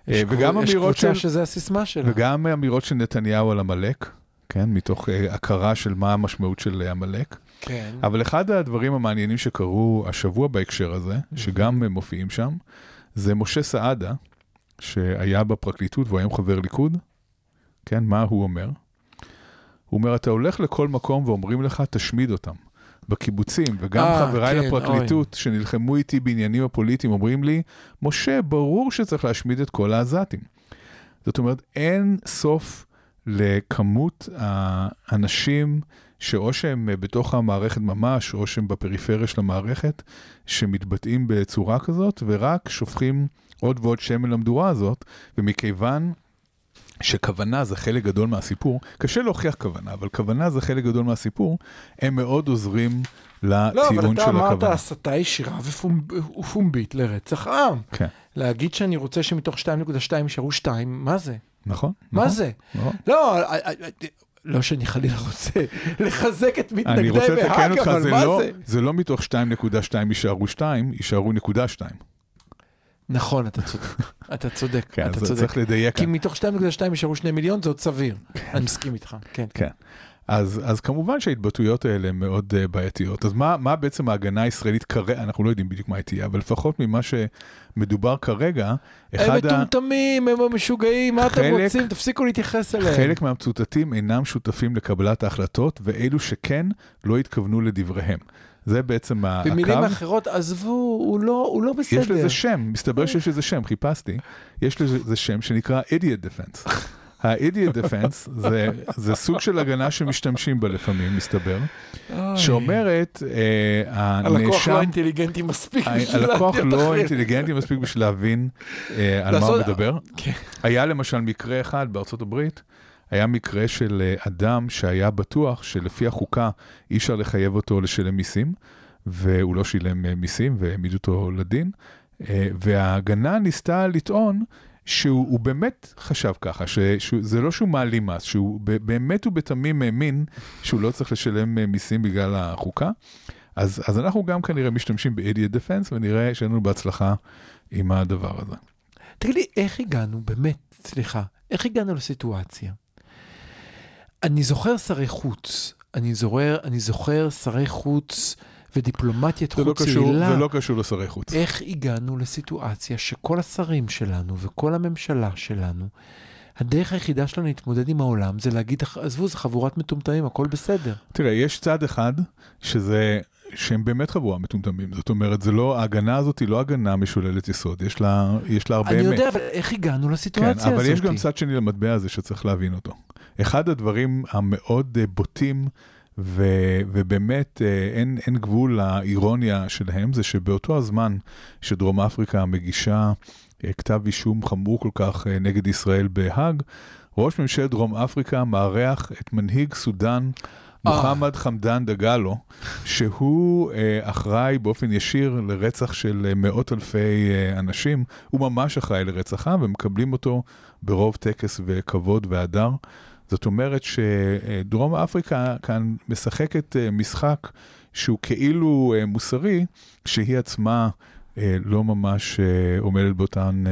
יש וגם יש אמירות קבוצה של, שזה הסיסמה שלה. וגם אמירות של נתניהו על עמלק, כן, מתוך הכרה של מה המשמעות של עמלק. כן. אבל אחד הדברים המעניינים שקרו השבוע בהקשר הזה, שגם מופיעים שם, זה משה סעדה, שהיה בפרקליטות והוא היום חבר ליכוד. כן, מה הוא אומר? הוא אומר, אתה הולך לכל מקום ואומרים לך, תשמיד אותם. בקיבוצים, וגם אה, חבריי כן, לפרקליטות שנלחמו איתי בעניינים הפוליטיים אומרים לי, משה, ברור שצריך להשמיד את כל העזתים. זאת אומרת, אין סוף לכמות האנשים שאו שהם בתוך המערכת ממש, או שהם בפריפריה של המערכת, שמתבטאים בצורה כזאת, ורק שופכים עוד ועוד שמן למדורה הזאת, ומכיוון שכוונה זה חלק גדול מהסיפור, קשה להוכיח כוונה, אבל כוונה זה חלק גדול מהסיפור, הם מאוד עוזרים לא, אבל לטיעון אתה של אמרת הכוונה. הסתה ישירה ופומב- ופומבית לרצח עם. כן, להגיד שאני רוצה שמתוך 2.2 יישארו 2, מה זה? נכון? מה נכון, זה? נכון. לא, לא שאני חלילה רוצה לחזק את אני מתנגדי רוצה לתקן בהאג, אותך, אבל זה מה לא, זה? זה לא מתוך 2.2 יישארו 2, יישארו נקודה 2. נכון, אתה צודק. אתה צודק, כן, אתה צודק. צריך לדייק. כי מתוך 2.2 יישארו 2 מיליון, זה עוד סביר. אני מסכים איתך, כן. כן. אז, אז כמובן שההתבטאויות האלה מאוד uh, בעייתיות. אז מה, מה בעצם ההגנה הישראלית כרגע, אנחנו לא יודעים בדיוק מה היא תהיה, אבל לפחות ממה שמדובר כרגע, הם אחד ה... מטומטמים, הם המשוגעים, מה אתם רוצים? תפסיקו להתייחס אליהם. חלק מהמצוטטים אינם שותפים לקבלת ההחלטות, ואלו שכן לא התכוונו לדבריהם. זה בעצם ה- במילים הקו. אחרות, עזבו, הוא לא, הוא לא בסדר. יש לזה שם, מסתבר שיש לזה שם, חיפשתי. יש לזה שם שנקרא idiot defense. ה-idiot defense זה, זה סוג של הגנה שמשתמשים בה לפעמים, מסתבר. שאומרת, אה, הלקוח הנאשם, לא אינטליגנטי מספיק בשביל הלקוח להבין לא. אינטליגנטי מספיק בשביל להבין אה, על מה הוא מדבר. כן. היה למשל מקרה אחד בארצות הברית, היה מקרה של אה, אדם שהיה בטוח שלפי החוקה אי אפשר לחייב אותו לשלם מיסים, והוא לא שילם אה, מיסים והעמידו אותו לדין, אה, וההגנה ניסתה לטעון שהוא הוא באמת חשב ככה, שזה לא שהוא מעלים מס, שהוא באמת ובתמים האמין שהוא לא צריך לשלם מיסים בגלל החוקה. אז, אז אנחנו גם כנראה משתמשים ב-idiot defense ונראה שאין לנו בהצלחה עם הדבר הזה. תגיד לי, איך הגענו, באמת, סליחה, איך הגענו לסיטואציה? אני זוכר שרי חוץ, אני זוכר, אני זוכר שרי חוץ ודיפלומטיית לא, חוץ קשור, יעילה. זה לא קשור לשרי חוץ. איך הגענו לסיטואציה שכל השרים שלנו וכל הממשלה שלנו, הדרך היחידה שלנו להתמודד עם העולם זה להגיד, עזבו, זה חבורת מטומטמים, הכל בסדר. תראה, יש צד אחד שזה שהם באמת חבורה מטומטמים. זאת אומרת, זה לא, ההגנה הזאת היא לא הגנה משוללת יסוד, יש לה, יש לה הרבה אני אמת. יודע, אבל איך הגענו לסיטואציה כן, הזאת? אבל יש גם צד שני למטבע הזה שצריך להבין אותו. אחד הדברים המאוד אה, בוטים, ו, ובאמת אה, אין, אין גבול לאירוניה שלהם, זה שבאותו הזמן שדרום אפריקה מגישה אה, כתב אישום חמור כל כך נגד ישראל בהאג, ראש ממשלת דרום אפריקה מארח את מנהיג סודאן, מוחמד חמדאן דגלו, שהוא אה, אחראי באופן ישיר לרצח של מאות אלפי אה, אנשים, הוא ממש אחראי לרצחם, ומקבלים אותו ברוב טקס וכבוד והדר. זאת אומרת שדרום אפריקה כאן משחקת אה, משחק שהוא כאילו אה, מוסרי, שהיא עצמה אה, לא ממש עומדת באותן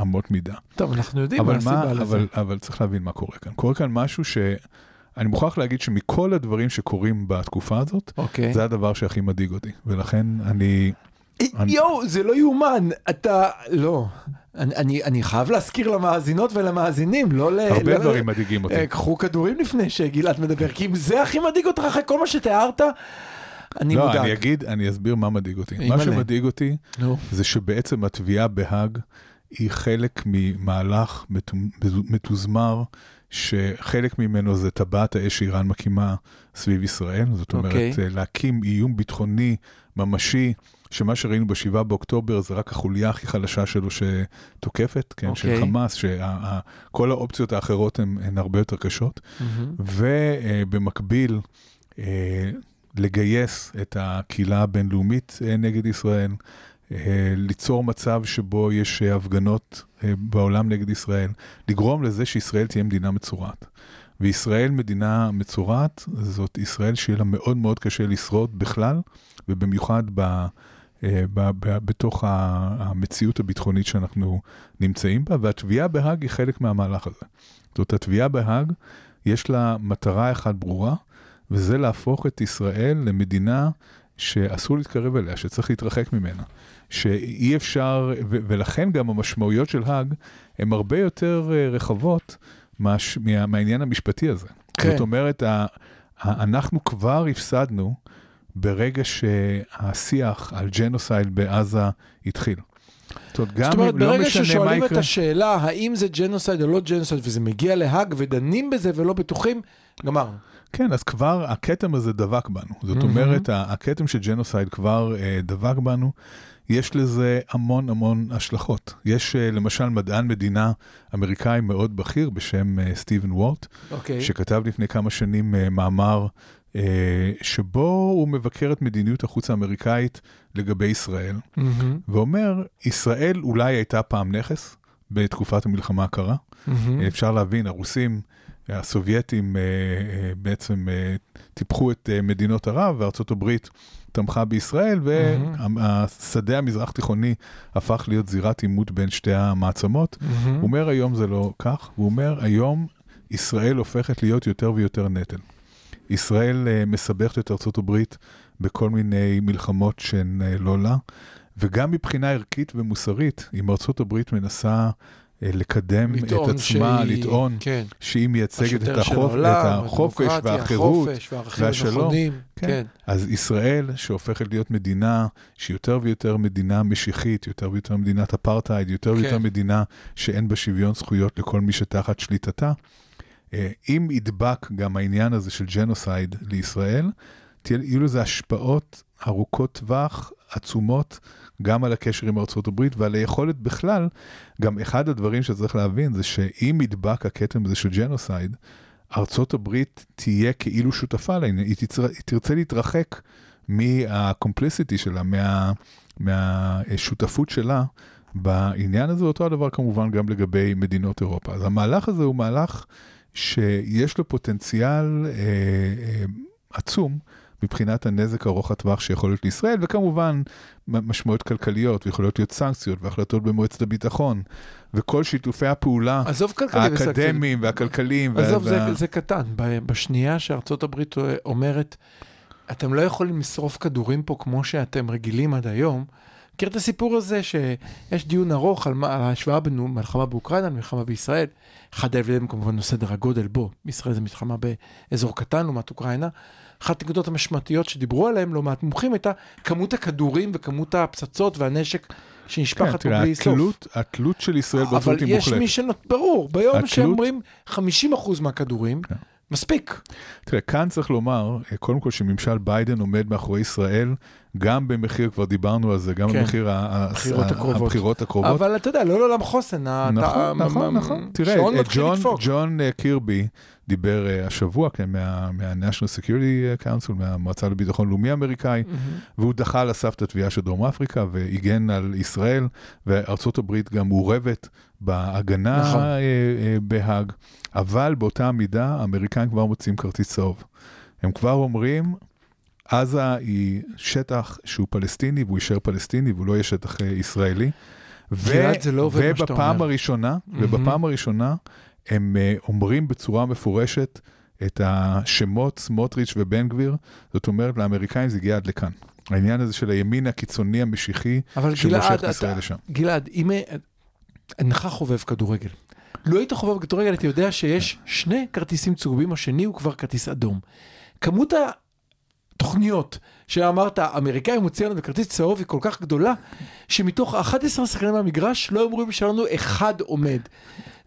אמות מידה. טוב, אנחנו יודעים מה אבל, הסיבה מה, לזה. אבל, אבל צריך להבין מה קורה כאן. קורה כאן משהו שאני מוכרח להגיד שמכל הדברים שקורים בתקופה הזאת, אוקיי. זה הדבר שהכי מדאיג אותי. ולכן אני... יואו, זה לא יאומן, אתה... לא. אני, אני, אני חייב להזכיר למאזינות ולמאזינים, לא ל... הרבה לא, דברים מדאיגים אותי. אה, קחו כדורים לפני שגלעד מדבר, כי אם זה הכי מדאיג אותך אחרי כל מה שתיארת, אני לא, מודאג. אני אגיד, אני אסביר מה מדאיג אותי. מה שמדאיג אותי נו. זה שבעצם התביעה בהאג היא חלק ממהלך מתו- מתוזמר, שחלק ממנו זה טבעת האש שאיראן מקימה סביב ישראל. זאת אומרת, אוקיי. אה, להקים איום ביטחוני ממשי, שמה שראינו ב-7 באוקטובר זה רק החוליה הכי חלשה שלו שתוקפת, כן, של אוקיי. חמאס, שכל האופציות האחרות הן הן הרבה יותר קשות. מהמם. ובמקביל, אה, לגייס את הקהילה הבינלאומית אה, נגד ישראל, אה, ליצור מצב שבו יש הפגנות בעולם נגד ישראל, לגרום לזה שישראל תהיה מדינה מצורעת. וישראל מדינה מצורעת, זאת ישראל שיהיה לה מאוד מאוד קשה לשרוד בכלל, ובמיוחד ב, בתוך ה- המציאות הביטחונית שאנחנו נמצאים בה, והתביעה בהאג היא חלק מהמהלך הזה. זאת התביעה בהאג, יש לה מטרה אחת ברורה, וזה להפוך את ישראל למדינה שאסור להתקרב אליה, שצריך להתרחק ממנה. שאי אפשר, ו- ולכן גם המשמעויות של האג הן הרבה יותר אה, רחבות מהש, מה, מהעניין המשפטי הזה. כן. זאת אומרת, ה, ה, אנחנו כבר הפסדנו ברגע שהשיח על ג'נוסייד בעזה התחיל. זאת אומרת, גם זאת אומרת, לא ברגע מה ששואלים את השאלה האם זה ג'נוסייד או לא ג'נוסייד, וזה מגיע להאג ודנים בזה ולא בטוחים, גמרנו. כן, אז כבר הכתם הזה דבק בנו. זאת מהמם. אומרת, הכתם של ג'נוסייד כבר אה, דבק בנו. יש לזה המון המון השלכות. יש אה, למשל מדען מדינה אמריקאי מאוד בכיר בשם אה, סטיבן וולט, אוקיי. שכתב לפני כמה שנים אה, מאמר שבו הוא מבקר את מדיניות החוץ האמריקאית לגבי ישראל, מהמם, ואומר, ישראל אולי הייתה פעם נכס בתקופת המלחמה הקרה. מהמם. אפשר להבין, הרוסים, הסובייטים אה, אה, בעצם אה, טיפחו את אה, מדינות ערב, וארצות הברית תמכה בישראל, והשדה המזרח תיכוני הפך להיות זירת עימות בין שתי המעצמות. מהמם. הוא אומר היום זה לא כך, הוא אומר היום ישראל הופכת להיות יותר ויותר נטל. ישראל אה, מסבכת את ארצות הברית בכל מיני מלחמות שהן אה, לא לה, וגם מבחינה ערכית ומוסרית, אם ארצות הברית מנסה אה, לקדם את עצמה, שהיא- לטעון כן. שהיא מייצגת את, החופ... העולם, את החופש והחירות, והשלום. כן. כן. אז ישראל, שהופכת להיות מדינה שהיא יותר ויותר מדינה משיחית, יותר ויותר מדינת אפרטהייד, יותר כן. ויותר מדינה שאין בה שוויון זכויות לכל מי שתחת שליטתה, אם ידבק גם העניין הזה של ג'נוסייד לישראל, יהיו לזה השפעות ארוכות טווח, עצומות, גם על הקשר עם ארצות הברית ועל היכולת בכלל, גם אחד הדברים שצריך להבין זה שאם ידבק הכתם הזה של ג'נוסייד, ארצות הברית תהיה כאילו שותפה לעניין, היא, תצר, היא תרצה להתרחק מהקומפליסיטי שלה, מה, מהשותפות שלה בעניין הזה, אותו הדבר כמובן גם לגבי מדינות אירופה. אז המהלך הזה הוא מהלך שיש לו פוטנציאל אה, אה, עצום. מבחינת הנזק ארוך הטווח שיכול להיות לישראל, וכמובן משמעויות כלכליות, ויכולות להיות סנקציות והחלטות במועצת הביטחון, וכל שיתופי הפעולה. האקדמיים והכלכליים. עזוב, וה- זה, זה קטן. בשנייה שארצות הברית אומרת, אתם לא יכולים לשרוף כדורים פה כמו שאתם רגילים עד היום, מכיר את הסיפור הזה שיש דיון ארוך על, מה- על ההשוואה בין מלחמה באוקראינה למלחמה בישראל? אחד ההבדלים כמובן הוא סדר הגודל בו, בישראל זה מלחמה באזור קטן לעומת אוקראינה. אחת הנקודות המשמעותיות שדיברו עליהן לא מעט מומחים הייתה כמות הכדורים וכמות הפצצות והנשק כן, שנשפכת פה תראה, בלי סוף. התלות, התלות של ישראל אבל בארצות היא יש מוחלטת. מי שנות... ברור, ביום התלות- שאומרים 50% מהכדורים, כן. מספיק. תראה, כאן צריך לומר, אה, קודם כל שממשל ביידן עומד מאחורי ישראל, גם במחיר, כבר דיברנו על זה, גם כן. במחיר הבחירות הקרובות. הבחירות הקרובות. אבל אתה יודע, לא לעולם חוסן. ה- אתה- נכון, נכון, נכון. תראה, אה, ג'ון. ג'ון אה, קירבי דיבר השבוע, כן, מה- מה-National Security Council, מהמועצה לביטחון לאומי האמריקאי, מהמם. והוא דחה על הסף את התביעה של דרום אפריקה והגן על ישראל, וארצות הברית גם מעורבת בהגנה נכון. אה, אה, בהאג, אבל באותה מידה האמריקאים כבר מוצאים כרטיס צהוב. הם כבר אומרים, עזה היא שטח שהוא פלסטיני והוא יישאר פלסטיני והוא לא יהיה שטח אה, ישראלי. ו- זה לא עובד מה שאתה ובפעם אומר. הראשונה, מהמם. ובפעם הראשונה הם אומרים בצורה מפורשת את השמות סמוטריץ' ובן גביר, זאת אומרת לאמריקאים זה הגיע עד לכאן. העניין הזה של הימין הקיצוני המשיחי שמושך את ישראל לשם. גלעד, אם אינך חובב כדורגל, לו היית חובב כדורגל, הייתי יודע שיש שני כרטיסים צהובים, השני הוא כבר כרטיס אדום. כמות התוכניות שאמרת, האמריקאים מוציאים לנו בכרטיס צהוב היא כל כך גדולה, שמתוך 11 שחקנים במגרש לא אומרים שלנו אחד עומד.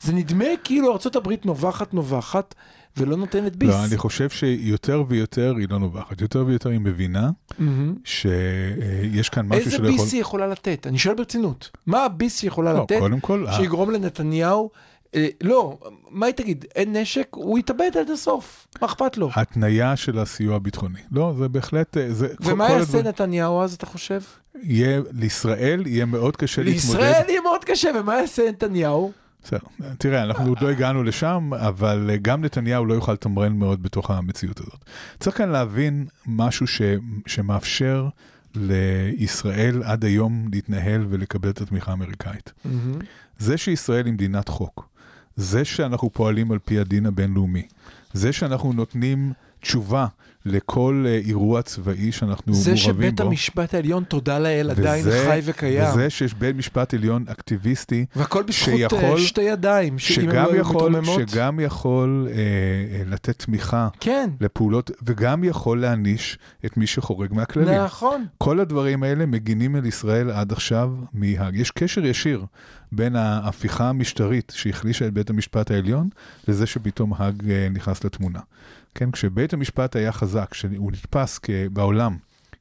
זה נדמה כאילו ארה"ב נובחת נובחת ולא נותנת ביס. לא, אני חושב שיותר ויותר היא לא נובחת, יותר ויותר היא מבינה מהמם. שיש כאן משהו איזה שלא יכול... ביס היא יכולה לתת? אני שואל ברצינות. מה הביס שהיא יכולה לא, לתת קודם כל, ה- שיגרום לנתניהו... אה, לא, מה היא תגיד? אין נשק? הוא יתאבד עד הסוף. מה אכפת לו? התניה של הסיוע הביטחוני. לא, זה בהחלט... אה, זה, ומה יעשה הדברים- נתניהו אז, אתה חושב? יהיה, לישראל יהיה מאוד קשה להתמודד. לישראל יהיה מאוד קשה, ומה יעשה נתניהו? בסדר, תראה, אנחנו עוד לא הגענו לשם, אבל אה, גם נתניהו לא יוכל לתמרן מאוד בתוך המציאות הזאת. צריך כאן להבין משהו ש, שמאפשר לישראל עד היום להתנהל ולקבל את התמיכה האמריקאית. זה שישראל היא מדינת חוק, זה שאנחנו פועלים על פי הדין הבינלאומי, זה שאנחנו נותנים תשובה לכל אה, אירוע צבאי שאנחנו זה מעורבים בו. שבית המשפט העליון, תודה לאל, עדיין וזה- חי וקיים. וזה שיש בית משפט עליון אקטיביסטי, והכל בזכות שיכול- אה, שתי ידיים, שגם לא יכול, מתרוממות. שגם יכול אה, אה, לתת תמיכה כן, לפעולות, וגם יכול להעניש את מי שחורג מהכללים. נכון. כל הדברים האלה מגינים על ישראל עד עכשיו מהאג. יש קשר ישיר בין ההפיכה המשטרית שהחלישה את בית המשפט העליון, לזה שפתאום האג אה, נכנס לתמונה. כן, כשבית המשפט היה חזק, שהוא נתפס בעולם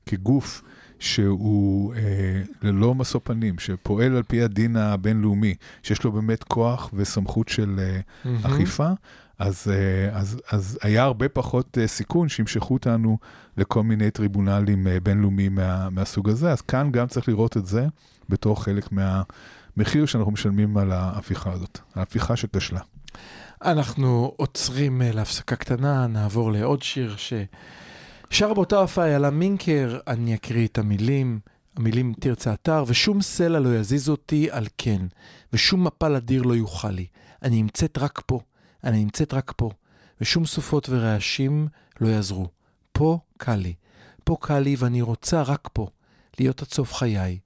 כגוף שהוא אה, ללא משוא פנים, שפועל על פי הדין הבינלאומי, שיש לו באמת כוח וסמכות של אה, מהמם. אכיפה, אז, אה, אז, אז היה הרבה פחות אה, סיכון שימשכו אותנו לכל מיני טריבונלים אה, בינלאומיים מה, מהסוג הזה, אז כאן גם צריך לראות את זה בתור חלק מהמחיר שאנחנו משלמים על ההפיכה הזאת, ההפיכה שכשלה. אנחנו עוצרים אה, להפסקה קטנה, נעבור לעוד שיר ששר באותה הופעה איילה מינקר, אני אקריא את המילים, המילים תרצה אתר, ושום סלע לא יזיז אותי על כן, ושום מפל אדיר לא יוכל לי. אני נמצאת רק פה, אני נמצאת רק פה, ושום סופות ורעשים לא יעזרו. פה קל לי, פה קל לי ואני רוצה רק פה, להיות עד סוף חיי,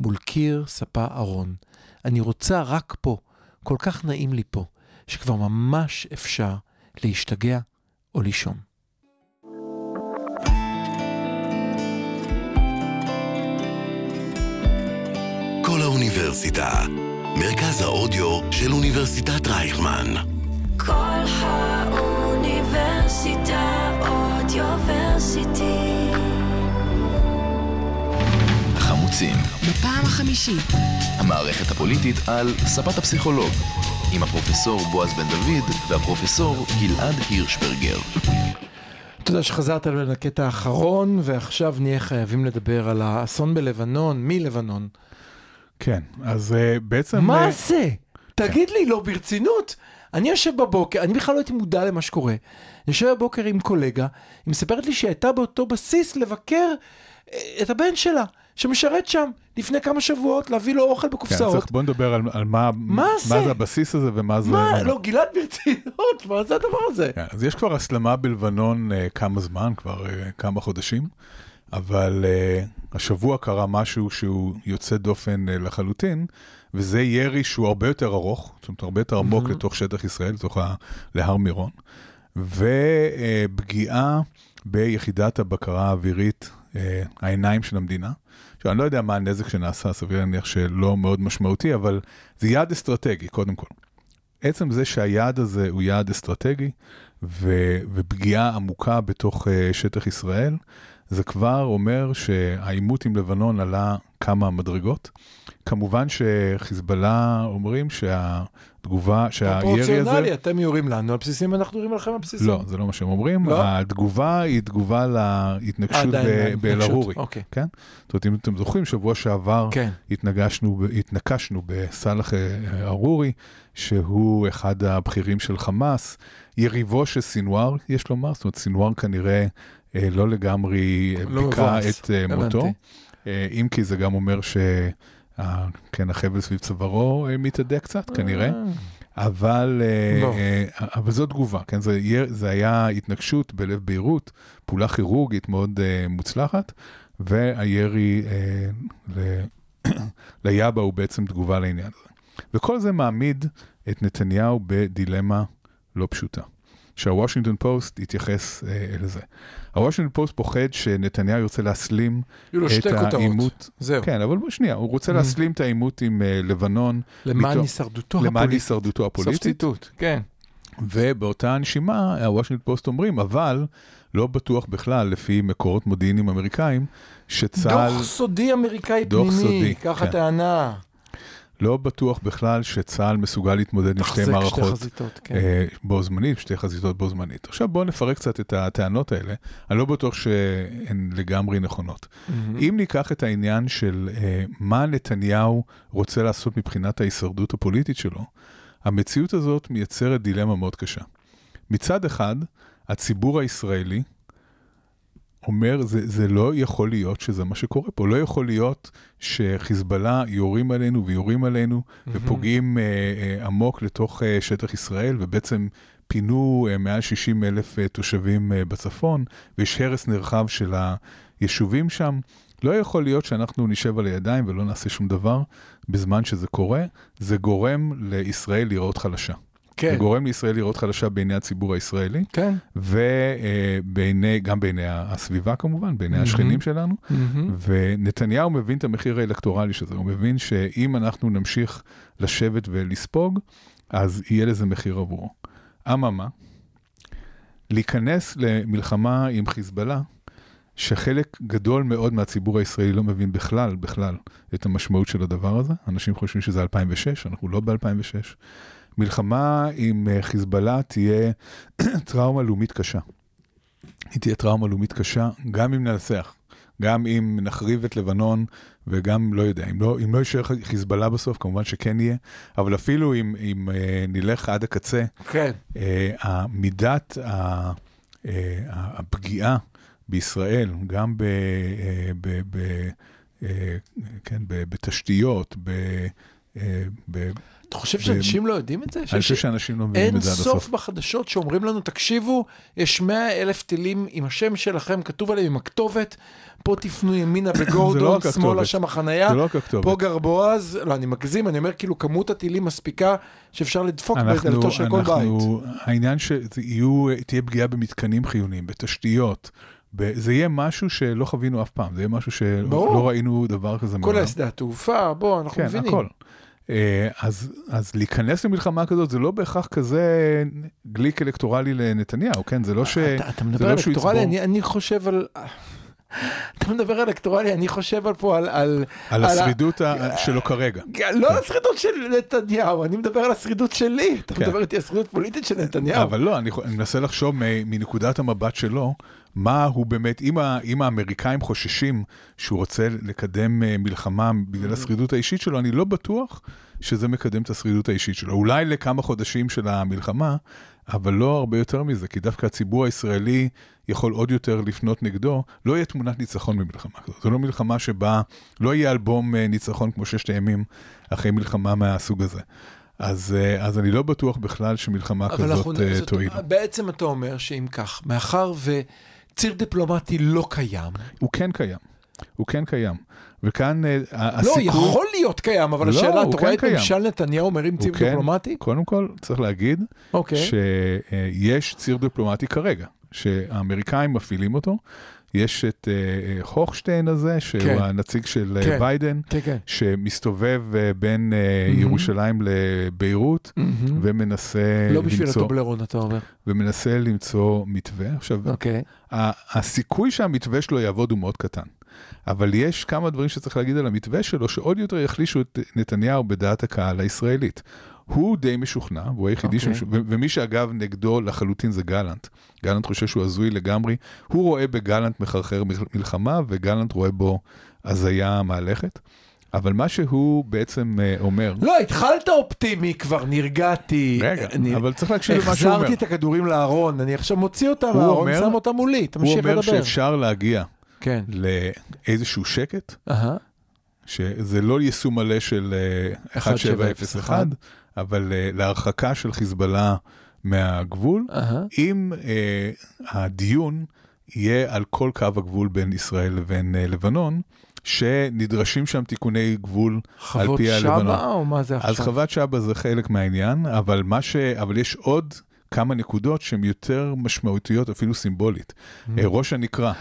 מול קיר, ספה, ארון. אני רוצה רק פה, כל כך נעים לי פה. שכבר ממש אפשר להשתגע או לישון. כל האוניברסיטה, מרכז האודיו של אוניברסיטת רייכמן. כל האוניברסיטה אודיוורסיטי. החמוצים, בפעם החמישית, המערכת הפוליטית על ספת הפסיכולוג, עם הפרופסור בועז בן דוד והפרופסור גלעד הירשברגר. תודה שחזרת אלינו לקטע האחרון, ועכשיו נהיה חייבים לדבר על האסון בלבנון, מלבנון. כן, אז uh, בעצם... מה אה, זה? תגיד לי, לא ברצינות? אני יושב בבוקר, אני בכלל לא הייתי מודע למה שקורה. אני יושב בבוקר עם קולגה, היא מספרת לי שהייתה באותו בסיס לבקר אה, את הבן שלה, שמשרת שם לפני כמה שבועות, להביא לו אוכל כן, בקופסאות. צריך, בוא נדבר על, על מה, מה זה? מה זה הבסיס הזה ומה זה... מה? לא, גלעד ברצינות, מה זה הדבר הזה? כן, אז יש כבר הסלמה בלבנון uh, כמה זמן, כבר uh, כמה חודשים, אבל uh, השבוע קרה משהו שהוא יוצא דופן uh, לחלוטין, וזה ירי שהוא הרבה יותר ארוך, זאת אומרת, הרבה יותר עמוק mm-hmm. לתוך שטח ישראל, לתוך ה... להר מירון, ופגיעה ביחידת הבקרה האווירית, uh, העיניים של המדינה. עכשיו, אני לא יודע מה הנזק שנעשה, סביר להניח שלא מאוד משמעותי, אבל זה יעד אסטרטגי, קודם כל. עצם זה שהיעד הזה הוא יעד אסטרטגי, ו, ופגיעה עמוקה בתוך uh, שטח ישראל, זה כבר אומר שהעימות עם לבנון עלה כמה מדרגות. כמובן שחיזבאללה אומרים שהתגובה, שהירי הזה... פרופורציונלי, אתם יורים לנו על בסיסים ואנחנו יורים עליכם על בסיסים. לא, זה לא מה שהם אומרים. לא? התגובה היא תגובה להתנגשות באל-ערורי. אוקיי. כן? זאת אומרת, אם אתם זוכרים, שבוע שעבר כן. התנגשנו, התנקשנו בסאלח ערורי, שהוא אחד הבכירים של חמאס, יריבו של סינואר, יש לומר, זאת אומרת, סינואר כנראה אה, לא לגמרי לא מבואס, את אה, מותו. הבנתי. אה, אם כי זה גם אומר ש... ה- כן, החבל סביב צווארו אה, מתהדק קצת, כנראה. אבל, אה, לא. אה, אבל זו תגובה, כן? זה, זה היה התנגשות בלב ביירות, פעולה כירורגית מאוד אה, מוצלחת, והירי אה, ל- ליאבה הוא בעצם תגובה לעניין הזה. וכל זה מעמיד את נתניהו בדילמה לא פשוטה. שהוושינגטון פוסט התייחס אה, לזה. הוושינגטון פוסט פוחד שנתניהו ירצה להסלים את. העימות. זהו. כן, אבל שנייה, הוא רוצה Mhm. להסלים את העימות עם אה, לבנון למען הישרדותו למען הפוליטית. הישרדותו סוף הפוליטית, ציטוט, כן. ובאותה הנשימה, הוושינגטון פוסט אומרים, אבל לא בטוח בכלל, לפי מקורות מודיעיניים אמריקאים, שצה"ל, דוח סודי אמריקאי דוח פנימי, סודי, כך כן. הטענה. לא בטוח בכלל שצה"ל מסוגל להתמודד עם שתי תחזק שתי מערכות חזיתות, כן. אה, בו זמנית, שתי חזיתות בו זמנית. עכשיו בואו נפרק קצת את הטענות האלה, אני לא בטוח שהן לגמרי נכונות. מהמם. אם ניקח את העניין של אה, מה נתניהו רוצה לעשות מבחינת ההישרדות הפוליטית שלו, המציאות הזאת מייצרת דילמה מאוד קשה. מצד אחד, הציבור הישראלי אומר, זה, זה לא יכול להיות שזה מה שקורה פה. לא יכול להיות שחיזבאללה יורים עלינו ויורים עלינו ופוגעים אה, אה, עמוק לתוך אה, שטח ישראל, ובעצם פינו אה, מעל 60 אלף אה, תושבים אה, בצפון, ויש הרס נרחב של היישובים שם. לא יכול להיות שאנחנו נשב על הידיים ולא נעשה שום דבר בזמן שזה קורה. זה גורם לישראל להיראות חלשה. כן, זה גורם לישראל להיראות חלשה בעיני הציבור הישראלי, כן. וגם בעיני הסביבה כמובן, בעיני מהמם. השכנים שלנו. מהמם. ונתניהו מבין את המחיר האלקטורלי של זה, הוא מבין שאם אנחנו נמשיך לשבת ולספוג, אז יהיה לזה מחיר עבורו. אממה, להיכנס למלחמה עם חיזבאללה, שחלק גדול מאוד מהציבור הישראלי לא מבין בכלל, בכלל, את המשמעות של הדבר הזה. אנשים חושבים שזה 2006, אנחנו לא ב-2006. מלחמה עם אה, חיזבאללה תהיה טראומה לאומית קשה. היא תהיה טראומה לאומית קשה, גם אם ננצח, גם אם נחריב את לבנון, וגם, לא יודע, אם לא, אם לא יישאר חיזבאללה בסוף, כמובן שכן יהיה, אבל אפילו אם, אם אה, נלך עד הקצה, כן. אה, מידת ה- אה, הפגיעה בישראל, גם ב, אה, ב, ב, אה, כן, ב, בתשתיות, ב, אה, ב, אתה חושב שאנשים לא יודעים את זה? אני חושב שאנשים לא מבינים אין את זה עד סוף הסוף. בחדשות שאומרים לנו, תקשיבו, יש 100 אלף טילים עם השם שלכם, כתוב עליהם עם הכתובת, פה תפנו ימינה לא בגורדון, רק שמאלה. שם החנייה, לא. פה גרבועז, לא, אני מגזים, אני אומר כאילו כמות הטילים מספיקה שאפשר לדפוק בדלתו של כל בית. העניין שתהיה פגיעה במתקנים חיוניים, בתשתיות, זה יהיה משהו שלא חווינו אף פעם, זה יהיה משהו. שלא ראינו דבר כזה כל השדה התעופה, בוא, אנחנו כן, מבינים. הכל. אה, אז, אז להיכנס למלחמה כזאת זה לא בהכרח כזה גליק אלקטורלי לנתניהו, כן? זה לא ש... אתה, אתה מדבר לא על אלקטורלי, אני, אני חושב על... אתה מדבר על אלקטורלי, אני חושב על פה על... על, על ה- השרידות ה- שלו כרגע. לא על השרידות של נתניהו, אני מדבר על השרידות שלי. אתה כן. מדבר איתי על השרידות פוליטית של נתניהו. אבל לא, אני, אני מנסה לחשוב מנקודת המבט שלו, מה הוא באמת, אם, ה, אם האמריקאים חוששים שהוא רוצה לקדם אה, מלחמה בגלל השרידות האישית שלו, אני לא בטוח שזה מקדם את השרידות האישית שלו. אולי לכמה חודשים של המלחמה, אבל לא הרבה יותר מזה, כי דווקא הציבור הישראלי יכול עוד יותר לפנות נגדו, לא יהיה תמונת ניצחון במלחמה כזאת. זו לא מלחמה שבה לא יהיה אלבום אה, ניצחון כמו ששת הימים אחרי מלחמה מהסוג הזה. אז, אה, אז אני לא בטוח בכלל שמלחמה כזאת אה, תועיל. בעצם אתה אומר שאם כך, מאחר ציר דיפלומטי לא קיים. הוא כן קיים. הוא כן קיים. וכאן אה, לא, הסיכוי... יכול להיות קיים, אבל לא, השאלה, אתה כן רואה את. ממשל נתניהו מרים ציר כן- דיפלומטי? קודם כל, צריך להגיד אוקיי. שיש ציר דיפלומטי כרגע, שהאמריקאים מפעילים אותו. יש את אה, הוכשטיין הזה, שהוא כן. הנציג של אה, כן. ביידן, כן, כן. שמסתובב אה, בין אה, מהמם. ירושלים לביירות, מהמם. ומנסה לא בשביל הטובלרון, אתה אומר. ומנסה למצוא מתווה. עכשיו, אוקיי. ה- הסיכוי שהמתווה שלו יעבוד הוא מאוד קטן. אבל יש כמה דברים שצריך להגיד על המתווה שלו, שעוד יותר יחלישו את נתניהו בדעת הקהל הישראלית. הוא די משוכנע, והוא היחידי, אוקיי. okay. ו- ומי שאגב נגדו לחלוטין זה גלנט. גלנט חושב שהוא הזוי לגמרי. הוא רואה בגלנט מחרחר מל- מלחמה, וגלנט רואה בו הזיה מהלכת. אבל מה שהוא בעצם אה, אומר, לא, התחלת אופטימי, כבר נרגעתי. רגע, אני- אבל צריך להקשיב למה שהוא אומר. החזרתי את הכדורים לארון, אני עכשיו מוציא אותם הוא מהארון, אומר- שם אותם מולי, הוא תמשיך אומר לדבר. שאפשר להגיע כן. לאיזשהו שקט, אהה. שזה לא יישום מלא של אה, 1701, אבל אה, להרחקה של חיזבאללה מהגבול, אהה. אם אה, הדיון יהיה על כל קו הגבול בין ישראל לבין אה, לבנון, שנדרשים שם תיקוני גבול על חוות פי הלבנון. שבא או מה זה עכשיו? אז חוות שבא זה חלק מהעניין, אבל, מה ש... אבל יש עוד כמה נקודות שהן יותר משמעותיות, אפילו סימבולית. אה, ראש הנקרה,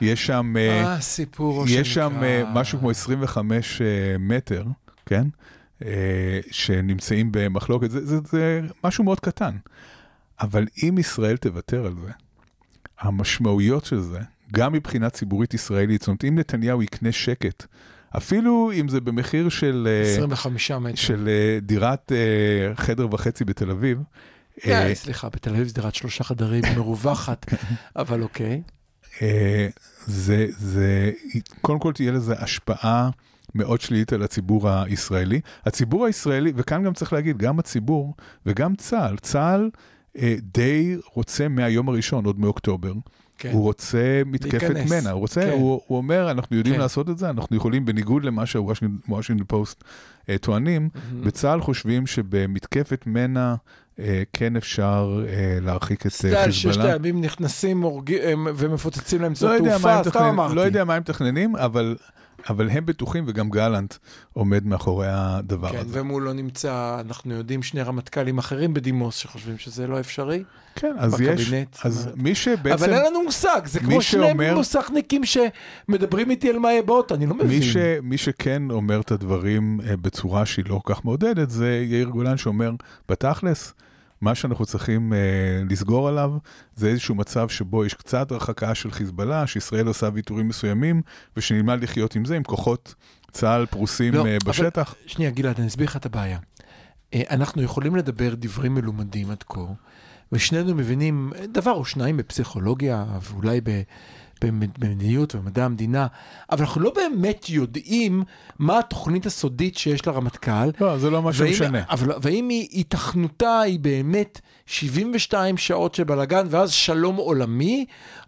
יש שם... אה, אה, סיפור יש שם אה, משהו כמו 25 אה, מטר, כן? שנמצאים במחלוקת, זה, זה, זה משהו מאוד קטן. אבל אם ישראל תוותר על זה, המשמעויות של זה, גם מבחינה ציבורית ישראלית, זאת אומרת, אם נתניהו יקנה שקט, אפילו אם זה במחיר של, אה, 25 מטר. של דירת חדר וחצי בתל אביב, סליחה, בתל אביב זה דירת שלושה חדרים מרווחת, אבל אוקיי. אה, זה, זה, קודם כל תהיה לזה השפעה מאוד שלילית על הציבור הישראלי. הציבור הישראלי, וכאן גם צריך להגיד, גם הציבור וגם צה"ל, צה"ל אה, די רוצה מהיום הראשון, עוד מאוקטובר, כן. הוא רוצה מתקפת להיכנס. מנע, הוא רוצה, כן. הוא, הוא אומר, אנחנו יודעים כן. לעשות את זה, אנחנו יכולים, בניגוד למה שהוושינגטון פוסט אה, טוענים, מהמם. בצה"ל חושבים שבמתקפת מנע כן אפשר אה, להרחיק את אה, סטייל ששת חיזבאללה. הימים נכנסים ומפוצצים להם לא יודע, מה תעופה, סתם אמרתי. לא יודע מה הם מתכננים, אבל, אבל הם בטוחים, וגם גלנט עומד מאחורי הדבר כן, הזה. ומולו נמצא, אנחנו יודעים, שני רמטכ"לים אחרים בדימוס שחושבים שזה לא אפשרי. כן, אז יש, בקבינט, אז אומרת. מי שבעצם, אבל אין לנו מושג, זה כמו שני שאומר- מוסכניקים שמדברים איתי על מה יהיה באוטו, אני לא מבין. מי, ש, מי שכן אומר את הדברים אה, בצורה שהיא לא כל כך מעודדת, זה יאיר גולן שאומר, בתכלס, מה שאנחנו צריכים אה, לסגור עליו, זה איזשהו מצב שבו יש קצת הרחקה של חיזבאללה, שישראל עושה ויתורים מסוימים, ושנלמד לחיות עם זה, עם כוחות צה"ל פרוסים לא, אה, אבל- בשטח. שנייה, גלעד, אני אסביר לך את הבעיה. אה, אנחנו יכולים לדבר דברים מלומדים עד כה, ושנינו מבינים דבר או שניים בפסיכולוגיה, ואולי ב- במדיניות ובמדע המדינה, אבל אנחנו לא באמת יודעים מה התוכנית הסודית שיש לרמטכ"ל. לא, זה לא מה שמשנה. אבל והאם היא- היתכנותה היא באמת 72 שעות של בלאגן ואז שלום עולמי,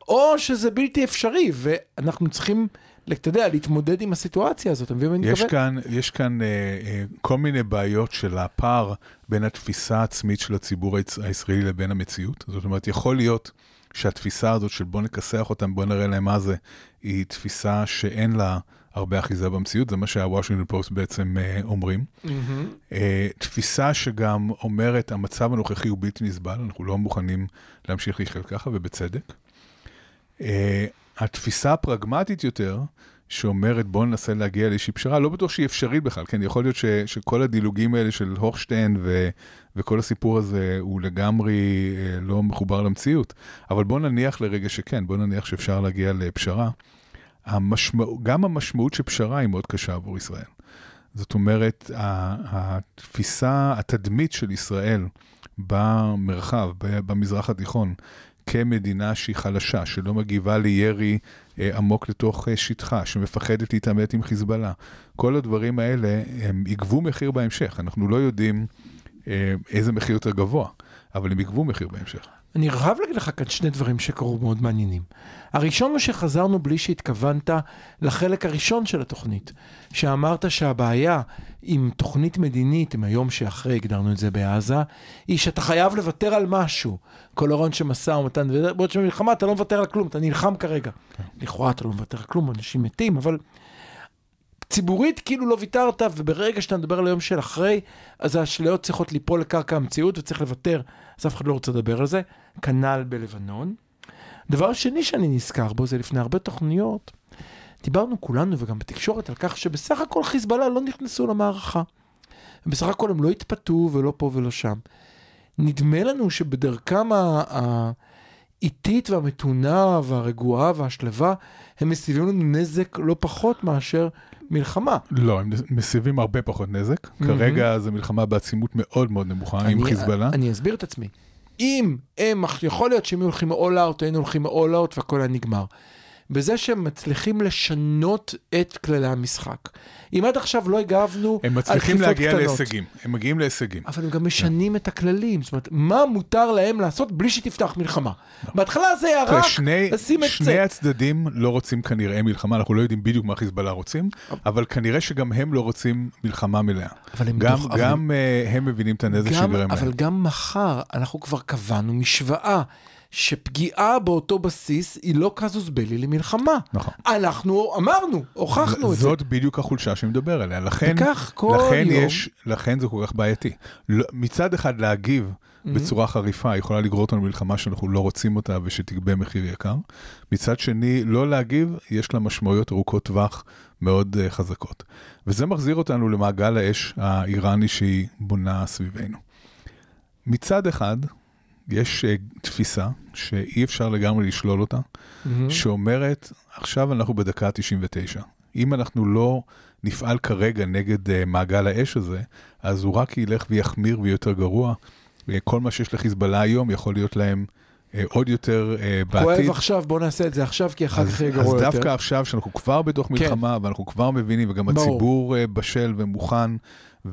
או שזה בלתי אפשרי, ואנחנו צריכים, אתה יודע, להתמודד עם הסיטואציה הזאת, אתה מבין מה אני יש מתכוון? כאן, יש כאן אה, אה, כל מיני בעיות של הפער בין התפיסה העצמית של הציבור הישראלי לבין המציאות. זאת אומרת, יכול להיות שהתפיסה הזאת של בוא נכסח אותם, בוא נראה להם מה זה, היא תפיסה שאין לה הרבה אחיזה במציאות, זה מה שהוושינגטון פוסט בעצם אה, אומרים. מהמם. אה, תפיסה שגם אומרת, המצב הנוכחי הוא בלתי נסבל, אנחנו לא מוכנים להמשיך לחיות ככה, ובצדק. אה, התפיסה הפרגמטית יותר, שאומרת בואו ננסה להגיע לאיזושהי פשרה, לא בטוח שהיא אפשרית בכלל, כן, יכול להיות ש, שכל הדילוגים האלה של הוכשטיין ו, וכל הסיפור הזה הוא לגמרי אה, לא מחובר למציאות, אבל בואו נניח לרגע שכן, בואו נניח שאפשר להגיע לפשרה. המשמע, גם המשמעות של פשרה היא מאוד קשה עבור ישראל. זאת אומרת, התפיסה, התדמית של ישראל במרחב, במזרח התיכון, כמדינה שהיא חלשה, שלא מגיבה לירי עמוק לתוך אה, שטחה, שמפחדת להתעמת עם חיזבאללה, כל הדברים האלה הם יגבו מחיר בהמשך. אנחנו לא יודעים אה, איזה מחיר יותר גבוה, אבל הם יגבו מחיר בהמשך. אני חייב להגיד לך כאן שני דברים שקרו מאוד מעניינים. הראשון הוא שחזרנו בלי שהתכוונת לחלק הראשון של התוכנית, שאמרת שהבעיה עם תוכנית מדינית, עם היום שאחרי, הגדרנו את זה בעזה, היא שאתה חייב לוותר על משהו. כל הרעיון של משא ומתן, בעוד שבמלחמה אתה לא מוותר על כלום, אתה נלחם כרגע. כן. לכאורה אתה לא מוותר על כלום, אנשים מתים, אבל ציבורית כאילו לא ויתרת, וברגע שאתה מדבר על היום של אחרי, אז האשליות צריכות ליפול לקרקע המציאות וצריך לוותר, אז אף אחד לא רוצה לדבר על זה. כנ"ל בלבנון. דבר שני שאני נזכר בו, זה לפני הרבה תוכניות, דיברנו כולנו וגם בתקשורת על כך שבסך הכל חיזבאללה לא נכנסו למערכה. בסך הכל הם לא התפתו ולא פה ולא שם. נדמה לנו שבדרכם האיטית והמתונה והרגועה והשלווה, הם מסיבים לנו נזק לא פחות מאשר מלחמה. לא, הם מסיבים הרבה פחות נזק. Mm-hmm. כרגע זו מלחמה בעצימות מאוד מאוד נמוכה אני, עם חיזבאללה. אני אסביר את עצמי. אם הם, יכול להיות שהם הולכים all out, היינו הולכים all out והכל היה נגמר. בזה שהם מצליחים לשנות את כללי המשחק. אם עד עכשיו לא הגבנו על דחיפות קטנות. הם מצליחים להגיע קטנות, להישגים, הם מגיעים להישגים. אבל הם גם משנים yeah. את הכללים, זאת אומרת, מה מותר להם לעשות בלי שתפתח מלחמה? No. בהתחלה זה היה רק שני, לשים את זה. שני הצדדים לא רוצים כנראה מלחמה, אנחנו לא יודעים בדיוק מה חיזבאללה רוצים, אבל כנראה שגם הם לא רוצים מלחמה מלאה. אבל הם גם, דוח, גם אבל... uh, הם מבינים את הנזק שיגרם להם. אבל גם מחר אנחנו כבר קבענו משוואה. שפגיעה באותו בסיס היא לא קזוס בלי למלחמה. נכון. אנחנו אמרנו, הוכחנו את זה. זאת בדיוק החולשה שאני מדבר עליה. לכן, וכך כל לכן יום... יש, לכן זה כל כך בעייתי. לא, מצד אחד להגיב mm-hmm. בצורה חריפה יכולה לגרור אותנו למלחמה שאנחנו לא רוצים אותה ושתגבה מחיר יקר. מצד שני, לא להגיב, יש לה משמעויות ארוכות טווח מאוד uh, חזקות. וזה מחזיר אותנו למעגל האש האיראני שהיא בונה סביבנו. מצד אחד, יש uh, תפיסה שאי אפשר לגמרי לשלול אותה, mm-hmm. שאומרת, עכשיו אנחנו בדקה ה-99. אם אנחנו לא נפעל כרגע נגד uh, מעגל האש הזה, אז הוא רק ילך ויחמיר ויותר גרוע. Uh, כל מה שיש לחיזבאללה היום יכול להיות להם uh, עוד יותר uh, בעתיד. כואב עכשיו, בואו נעשה את זה עכשיו, כי אחר כך יהיה גרוע יותר. אז דווקא עכשיו, שאנחנו כבר בתוך כן. מלחמה, כן. ואנחנו כבר מבינים, וגם ברור. הציבור uh, בשל ומוכן,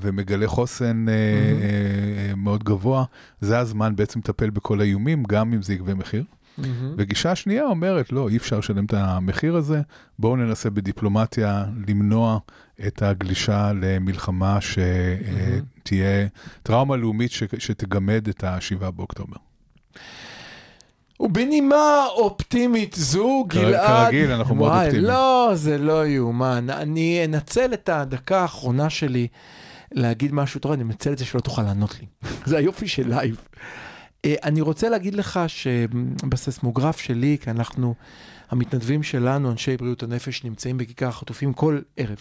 ומגלה חוסן mm-hmm. מאוד גבוה, זה הזמן בעצם לטפל בכל האיומים, גם אם זה יגבה מחיר. Mm-hmm. וגישה שנייה אומרת, לא, אי אפשר לשלם את המחיר הזה, בואו ננסה בדיפלומטיה למנוע את הגלישה למלחמה שתהיה mm-hmm. טראומה לאומית ש... שתגמד את ה-7 באוקטובר. ובנימה אופטימית זו, גלעד... כרגיל, אנחנו מאוד אופטימיים. לא, זה לא יאומן. אני אנצל את הדקה האחרונה שלי להגיד משהו, תראה, אני מנצל את זה שלא תוכל לענות לי. זה היופי של לייב. אה, אני רוצה להגיד לך שבססמוגרף שלי, כי אנחנו, המתנדבים שלנו, אנשי בריאות הנפש, נמצאים בכיכר החטופים כל ערב,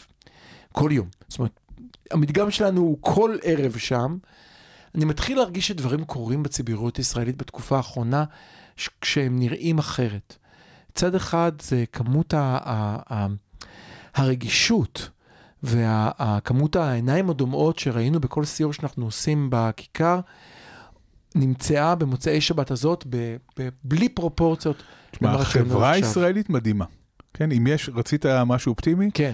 כל יום. זאת אומרת, המדגם שלנו הוא כל ערב שם. אני מתחיל להרגיש שדברים קורים בציבוריות הישראלית בתקופה האחרונה, כשהם נראים אחרת. צד אחד זה כמות ה- ה- ה- הרגישות. וכמות העיניים הדומעות שראינו בכל סיור שאנחנו עושים בכיכר, נמצאה במוצאי שבת הזאת ב, ב, בלי פרופורציות. תשמע, החברה הישראלית מדהימה. כן, אם יש, רצית משהו אופטימי? כן.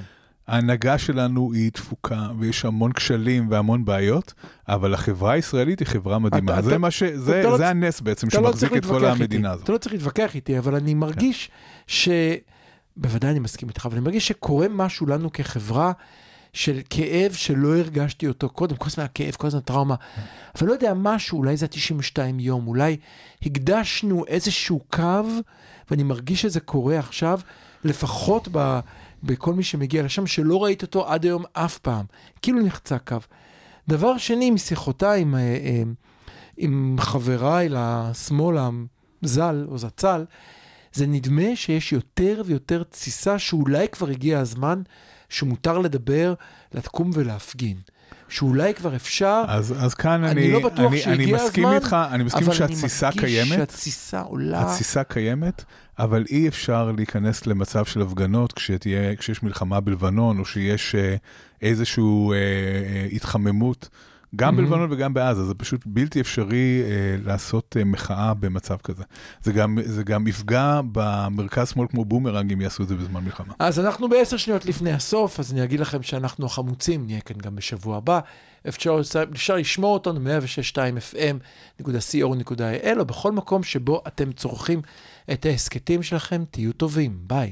ההנהגה שלנו היא תפוקה, ויש המון כשלים והמון בעיות, אבל החברה הישראלית היא חברה מדהימה. אתה, זה, אתה, מה ש, זה, לא זה צ... הנס בעצם שמחזיק לא את כל המדינה הזאת. אתה לא צריך להתווכח איתי, אבל אני מרגיש כן. ש... בוודאי אני מסכים איתך, אבל אני מרגיש שקורה משהו לנו כחברה של כאב שלא הרגשתי אותו קודם, כל הזמן הכאב, כל הזמן טראומה, אבל לא יודע, משהו, אולי זה ה-92 יום, אולי הקדשנו איזשהו קו, ואני מרגיש שזה קורה עכשיו, לפחות ב, בכל מי שמגיע לשם, שלא ראית אותו עד היום אף פעם, כאילו נחצה קו. דבר שני, משיחותיי עם, אה, אה, עם חבריי לשמאל הז"ל, או זצ"ל, זה נדמה שיש יותר ויותר תסיסה שאולי כבר הגיע הזמן שמותר לדבר, לקום ולהפגין. שאולי כבר אפשר, אז, אז כאן אני, אני לא בטוח אני, שהגיע אני מסכים הזמן, איתך, אני מסכים שהתסיסה קיימת. אבל אני מרגיש שהתסיסה עולה. התסיסה קיימת, אבל אי אפשר להיכנס למצב של הפגנות כשתהיה, כשיש מלחמה בלבנון, או שיש אה, איזושהי אה, אה, התחממות גם Mhm. בלבנון וגם בעזה, זה פשוט בלתי אפשרי אה, לעשות אה, מחאה במצב כזה. זה גם, זה גם יפגע במרכז שמאל כמו בומרנג אם יעשו את זה בזמן מלחמה. אז אנחנו בעשר שניות לפני הסוף, אז אני אגיד לכם שאנחנו החמוצים, נהיה כאן גם בשבוע הבא. אפשר, אפשר לשמור אותנו 106.2 fm.co.il, או בכל מקום שבו אתם צורכים את ההסכתים שלכם, תהיו טובים, ביי.